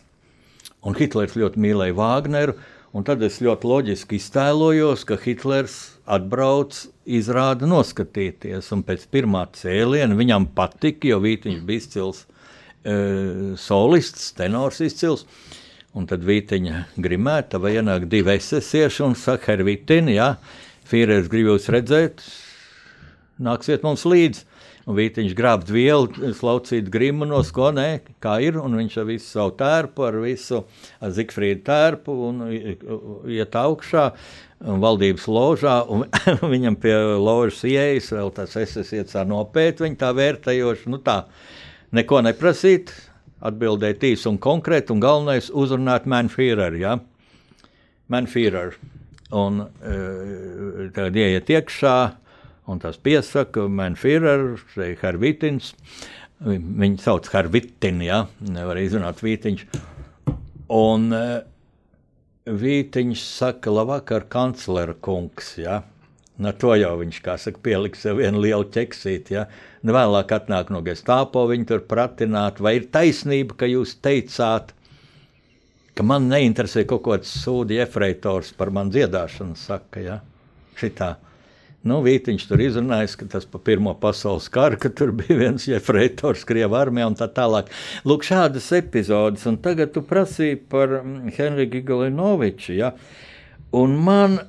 Speaker 2: Un Hitlers ļoti mīlēja Vāgneru, un tad es ļoti loģiski iztēlojos, ka Hitlers atbrauc, izrāda noskatīties. Un pēc pirmā cēliena viņam patika, jo Vītiņš bija izcils e, solists, tenors izcils. Un tad Vītiņa grimēta vai ienāk divi esesieši un saka, Hervītiņa, jā, Fīrers grib jūs redzēt, nāksiet mums līdzi. Un Vītiņš grābt vielu, slaucīt grimu no skonē, kā ir, un viņš ar visu savu tērpu, ar visu Zikfrīdu tērpu un iet augšā valdības ložā, un viņam pie ložas ieejas vēl tas esiet nopēt, viņa tā vērtējoši, nu tā, neko neprasīt, atbildēt īsi un konkrēti, un galvenais uzrunāt Manfīreru, ja? Manfīreru. Un uh, tagad ieiet iekšā, un tas piesaka Manfīreru, Harvitins, viņu sauc Harvitin, ja? nevar izrunāt Vītiņš. Un uh, Vītiņš saka, labvakar, kanclera kungs. Ja? Nu, to jau viņš, kā saka, pieliks sev vienu lielu ķeksīti. Ja? Nu, vēlāk atnāk no gestāpo, viņi tur pratināt, vai ir taisnība, ka jūs teicāt, ka man neinteresē kaut kāds sūdi efreitors par man dziedāšanu, saka, ja? šitā. Nu, Vītiņš tur izrunājis, ka tas pa Pirmo pasaules karu, ka tur bija viens jefreitors Krievijas armijā un tā tālāk. Lūk, šādas epizodes. Un tagad tu prasīji par mm, Henriku Galinoviču. Ja? Un man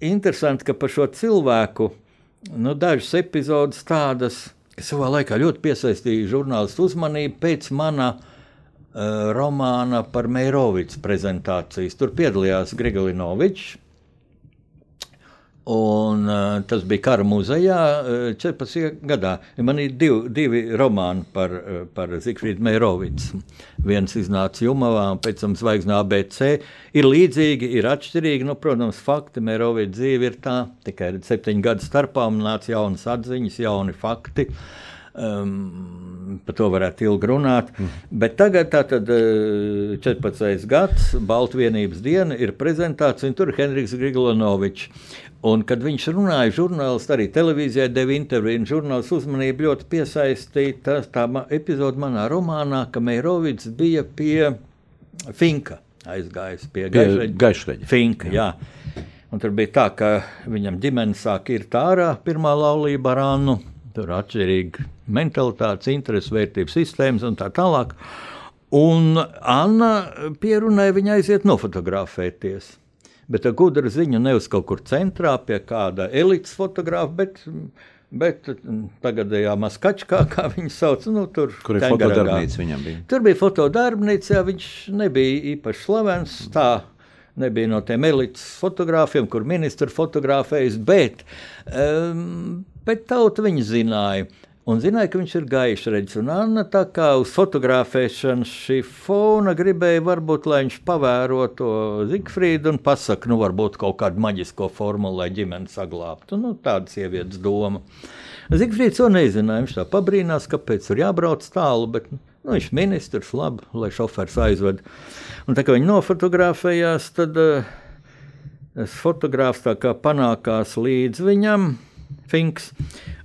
Speaker 2: interesanti, ka par šo cilvēku nu, dažas epizodes tādas, kas savā laikā ļoti piesaistīja žurnālistu uzmanību pēc mana uh, romāna par Meirovicu prezentācijas. Tur piedalījās Grigolinovičs Un, uh, tas bija Kara muzejā uh, 14. gadā. Man ir divi, divi romāni par, uh, par Zikfrīdu Meirovicu. Viens iznāca Jumavā, un pēc tam Zvaigznā ABC. Ir līdzīgi, ir atšķirīgi. Nu, protams, fakti Meirovica dzīve ir tā, tikai septiņu gadu starpā man nāca jaunas atziņas, jauni fakti. Um, par to varētu ilgi runāt. Mm. Bet tagad, tātad, 14. gads, Baltvienības diena, ir prezentācija, un tur ir Henriks Griglonovičs. Un, kad viņš runāja, žurnālists arī televīzijā deva interviju, un žurnālists uzmanību ļoti piesaistīja tā, tā epizode manā romānā, ka Meirovics bija pie Finka aizgājis pie
Speaker 1: Gaišreģa.
Speaker 2: Finka, jā. jā. Un tur bija tā, ka viņam ģimene sāk ir tā ārā, pirmā laulība ar Annu. Tur atšķirīgi mentalitātes, interesu, vērtības sistēmas un tā tālāk. Un Anna pierunāja viņu aiziet nofotografēties. Bet gudra ziņa nevis kaut kur centrā pie kāda elites fotografa, bet, bet tagadējā maskačkā, kā viņi sauc, nu, tur
Speaker 1: Kur ir fotodarbnīca viņam bija?
Speaker 2: Tur bija fotodarbnīca, viņš nebija īpaši slavens, tā nebija no tiem elites fotogrāfiem, kur ministri fotografējas, bet, um, bet tauta viņu zināja. Un zināja, ka viņš ir gaišs redzes, un Anna tā kā uz fotografēšanas šī fona gribēja, varbūt, lai viņš pavēro to Zigfrīdu un pasaka, nu, varbūt kaut kādu maģisko formulu, lai ģimeni saglābtu. Nu, tāda sievietes doma. Zigfrīds to nezināja. Viņš tā pabrīnās, kāpēc tur jābrauc tālu, bet nu, viņš ir ministrs, labi, lai šofers aizved. Un tā kā viņi nofotografējās, tad uh, fotogrāfs tā kā panākās līdz viņam, Finks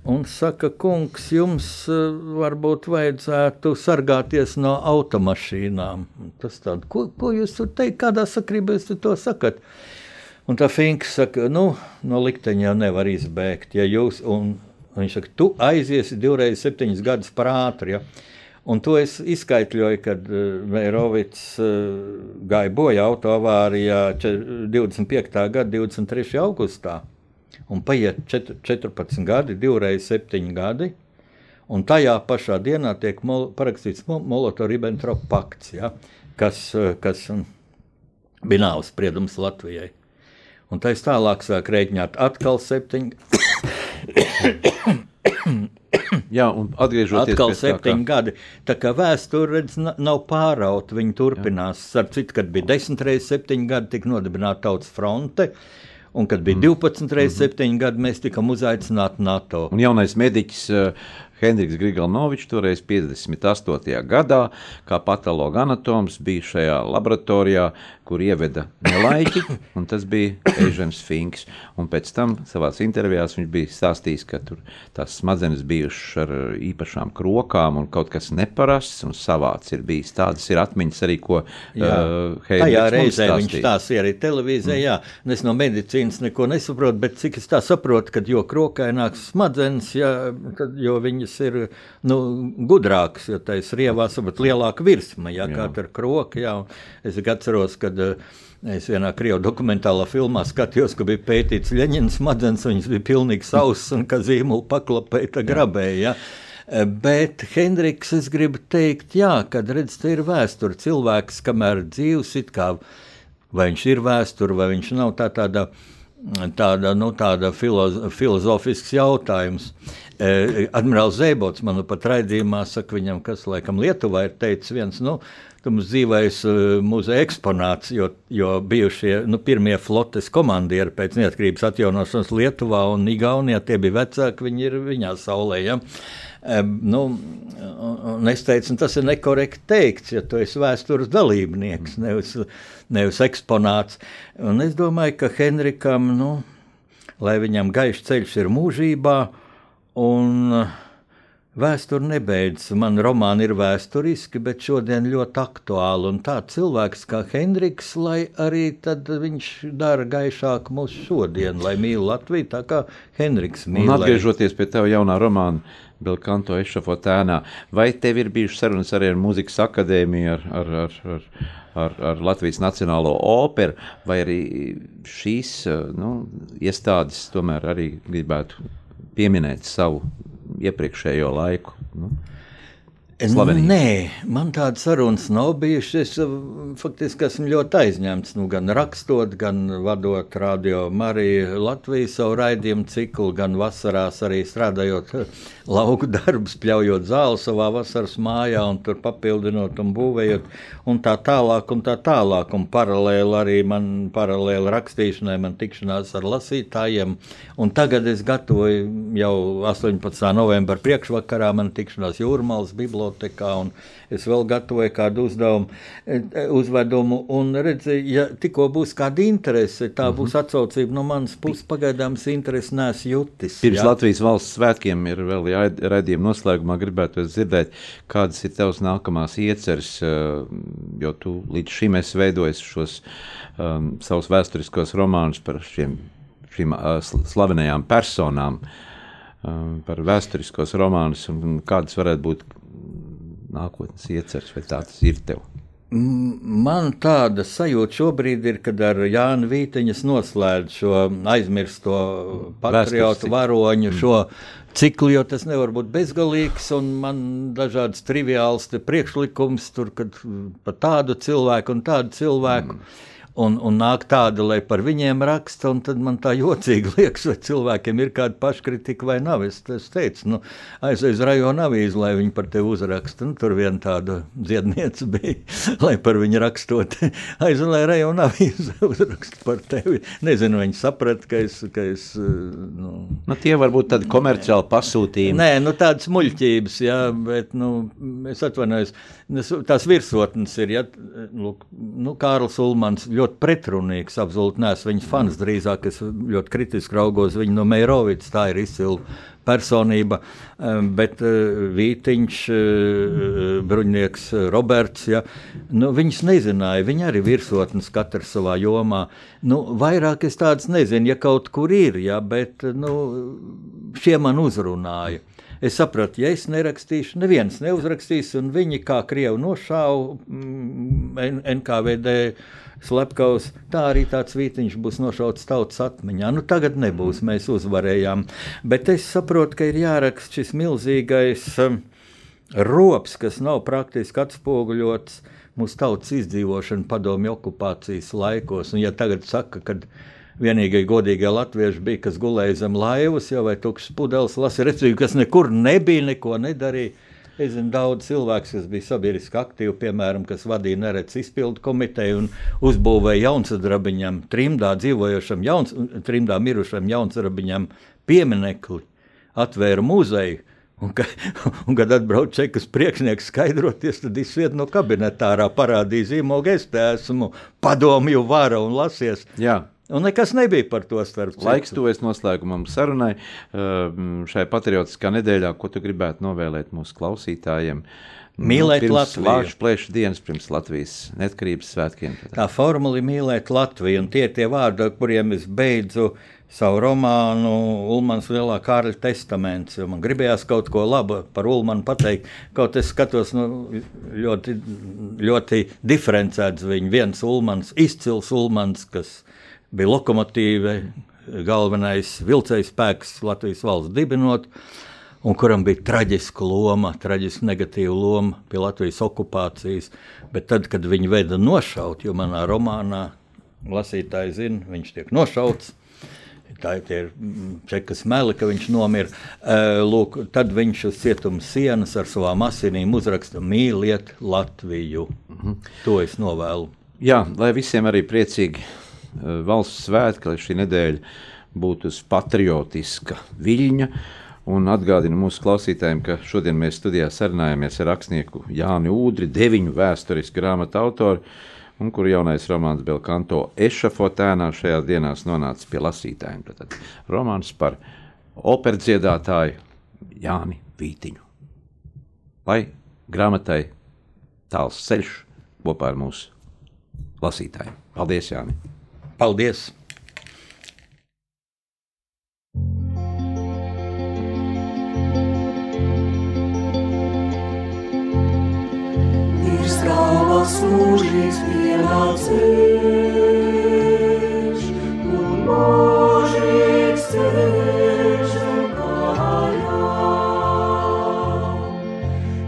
Speaker 2: un saka, kungs, jums eh, varbūt vajadzētu sargāties no automašīnām. Tas tāds, ko, ko jūs tur teikt, kādā sakrībā jūs to sakat? Un tā Finks saka, nu, no likteņa jau nevar izbēgt, ja jūs, un, un viņš saka, tu aiziesi divreiz septiņus gadus par ātri, ja? Un to es izskaidroju, kad Meirovits uh, uh, gāja bojā autoavārijā 25. gada 23. augustā un paiet 4, 14 gadi, divreiz 7 gadi. Un tajā pašā dienā tiek mol, parakstīts Molotovs-Ribbentrop pakts, ja, kas, kas bija nāves spriedums Latvijai. Un tā tālāk sāku rēķināt atkal septiņi.
Speaker 1: Jā, un atgriežoties
Speaker 2: atkal septiņi gadi. Tā kā vēsture redz, nav pārauta, viņi turpinās. Ar citu, kad bija desmit reizes septiņi gadi, tika nodibināta tautas fronte. Uh, Un, kad bija 12 reizes 7 mm -hmm. gadi, mēs tikām uzaicināti NATO.
Speaker 1: Un jaunais mediķis Hendriks Griganovičs toreiz 58. gadā, kā patologa anatoms, bija šajā laboratorijā, kur ieveda nelaiķi, un tas bija Ežens Finks. Un pēc tam savā intervijā viņš bija stāstījis, ka tur tās smadzenes bijušas ar īpašām krokām un kaut kas neparasts un savāds ir bijis. Tādas ir atmiņas arī, ko jā. uh,
Speaker 2: Tajā reizē viņš stāstīja arī televīzijā, mm. jā. Un es no medicīnas neko nesaprotu, bet cik es tā saprotu, kad jo krokaināks smadzenes, jā, tad, jo viņas ir nu, gudrākas, jo tā ir rievās, bet lielāka virsma, jā, jā. kā tur kroka, jā. Es atceros, kad eh, es vienā krievu dokumentālā filmā skatījos, ka bija pētīts Leņķins smadzenes, viņas bija pilnīgi sausas un ka zīmolu paklapēta grabēja. Ja? Eh, bet Hendriks, es gribu teikt, jā, kad redz, te ir vēsture. Cilvēks, kamēr dzīves, it kā vai viņš ir vēsture, vai viņš nav tā tāda, tāda, nu, tāda filoz, filozofisks jautājums. Eh, Admirāls Zēbots man pat raidījumā saka, viņam, kas laikam Lietuvā ir teicis viens, nu, ka mums dzīvēs uh, muzeja eksponāts, jo, jo bijušie nu, pirmie flotes komandieri pēc neatkarības atjaunošanas Lietuvā un Igaunijā tie bija vecāki, viņi ir viņā saulē. Ja? Um, nu, un es teicu, un tas ir nekorekti teikts, ja tu esi vēstures dalībnieks, nevis, nevis eksponāts. Un es domāju, ka Henrikam, nu, lai viņam gaišs ceļš ir mūžībā, un uh, Vēsture nebeidzas. Man romāni ir vēsturiski, bet šodien ļoti aktuāli. Un tāds cilvēks kā Hendriks, lai arī viņš dara gaišāku mūsu šodien, lai mīl Latviju tā kā Hendriks mīl.
Speaker 1: Un atgriežoties pie tev jaunā romāna. Bilkanto ešafotēnā. Vai tev ir bijušas sarunas arī ar Mūzikas akadēmiju, ar, ar, ar, ar, ar, ar Latvijas Nacionālo operu, vai arī šīs nu, iestādes tomēr arī gribētu pieminēt savu iepriekšējo laiku. Nu. Slavenību?
Speaker 2: Nē, man tādas sarunas nav bijušas. Es uh, faktiski esmu ļoti aizņemts. Nu, gan rakstot, gan vadot radio Mariju Latvijas savu raidījumu ciklu, gan vasarās arī strādājot uh, lauku darbus, pļaujot zāli savā vasaras mājā un tur papildinot un būvējot un tā tālāk un tā tālāk. Un paralēli arī man paralēli rakstīšanai, man tikšanās ar lasītājiem. Un tagad es gatavoju jau 18. novembra priekšvakarā man tikšanās Jūrmālas bibliotekā un es vēl gatavoju kādu uzdevumu, e, e, uzvedumu. Un redzi, ja tikko būs kāda interese, tā būs mm -hmm. atsaucība no manas puses. Pagaidām es interesi neesmu jutis.
Speaker 1: Pirms jā. Latvijas valsts svētkiem ir vēl raidījuma noslēgumā gribētu dzirdēt, kādas ir tavas nākamās ieceres, e, jo tu līdz šim esi veidojis šos um, savus vēsturiskos romānus par šiem, šīm slavenajām personām. Um, par vēsturiskos romānus un kādas varētu būt nākotnes ieceres, vai tā tas ir tev?
Speaker 2: Man tāda sajūta šobrīd ir, kad ar Jānu Vīteņas noslēdz šo aizmirsto patriotu varoņu, mm. šo ciklu, jo tas nevar būt bezgalīgs, man dažādas triviāls priekšlikums tur, kad par tādu cilvēku un tādu cilvēku. Mm un, un nāk tāda, lai par viņiem raksta, un tad man tā jocīgi liekas, vai cilvēkiem ir kāda paškritika vai nav. Es, es teicu, nu, aizies rajona avīzi, lai viņi par tevi uzraksta. Nu, tur viena tāda dziedniece bija, lai par viņu rakstot. Aizies, lai rajona avīzi uzraksta par tevi. Nezinu, viņi saprata, ka es. Ka es
Speaker 1: nu, nu, tie var būt tādi komerciāli pasūtījumi.
Speaker 2: Nē, nu, tādas muļķības, jā, bet nu, es atvainojos. Tās virsotnes ir, ja, lūk, nu, Kārls Ulmans ļoti pretrunīgs. Absolūti neesmu viņas fans. Drīzāk es ļoti kritiski raugos viņu no Meirovicas. Tā ir izcila personība. Bet eh, Vītiņš, eh, bruņinieks Roberts, ja, nu, viņas nezināja. Viņi arī virsotnes katrs savā jomā. Nu, vairāk es tādas nezinu, ja kaut kur ir, ja, bet nu, šie man uzrunāja. Es sapratu, ja es nerakstīšu, neviens neuzrakstīs, un viņi kā krievi nošāva mm, NKVD slepkavs, tā arī tāds vītiņš būs nošauts tautas atmiņā. Nu, tagad nebūs, mēs uzvarējām. Bet es saprotu, ka ir jāraksta šis milzīgais um, rops, kas nav praktiski atspoguļots mūsu tautas izdzīvošanu padomju okupācijas laikos. Un, ja tagad saka, ka vienīgie godīgie latvieši bija, kas gulēja zem laivas, jau vai tukšs pudeles, lasi recību, kas nekur nebija, neko nedarīja. Es zinu daudz cilvēku, kas bija sabiedriski aktīvi, piemēram, kas vadīja neredz izpildu komiteju un uzbūvēja jaunsadrabiņam, trimdā dzīvojošam, jauns, trimdā mirušam jaunsadrabiņam pieminekli, atvēra muzeju. Un, ka, un kad atbrauc čekas priekšnieks skaidroties, tad izsviet no kabinetā parādīja zīmogu, es te esmu padomju vara un lasies.
Speaker 1: Jā.
Speaker 2: Un nekas nebija par to starp
Speaker 1: citu. Laiks tuvojas noslēgumam sarunai šai patriotiskā nedēļā, ko tu gribētu novēlēt mūsu klausītājiem.
Speaker 2: Mīlēt nu, Latviju.
Speaker 1: Latvijas plēšu dienas pirms Latvijas neatkarības svētkiem.
Speaker 2: Tā formula ir mīlēt Latviju, un tie ir tie vārdi, ar kuriem es beidzu savu romānu Ulmans Lielā Kārļa testaments. Man gribējās kaut ko labu par Ulmanu pateikt, kaut es skatos nu, ļoti, ļoti diferencēts viņu. Viens Ulmans, izcils Ulmans, kas bija lokomotīve, galvenais vilcējs spēks Latvijas valsts dibinot, un kuram bija traģiska loma, traģiska negatīva loma pie Latvijas okupācijas. Bet tad, kad viņi veida nošaut, jo manā romānā lasītāji zina, viņš tiek nošauts. Tā ir čekas meli, ka viņš nomira. Lūk, tad viņš uz cietuma sienas ar savām asinīm uzraksta mīliet Latviju. Mm -hmm. To es novēlu.
Speaker 1: Jā, lai visiem arī priecīgi valsts svētki, lai šī nedēļa būtu uz patriotiska viļņa. Un atgādinu mūsu klausītājiem, ka šodien mēs studijā sarunājamies ar rakstnieku Jāni Udri, deviņu vēsturisku grāmatu autoru, un kuru jaunais romāns Belkanto Ešafotēnā šajās dienās nonāca pie lasītājiem. Tad romāns par operdziedātāju Jāni Vītiņu. Lai grāmatai tāls ceļš kopā ar mūsu lasītājiem. Paldies, Jāni!
Speaker 2: Paldies! Ir strāvas mūžīgs pienācējs un mūžīgs ceļš un kājām.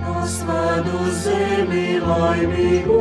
Speaker 2: Tas vēl
Speaker 4: laimīgo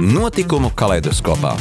Speaker 1: Notikumu kaleidoskopā.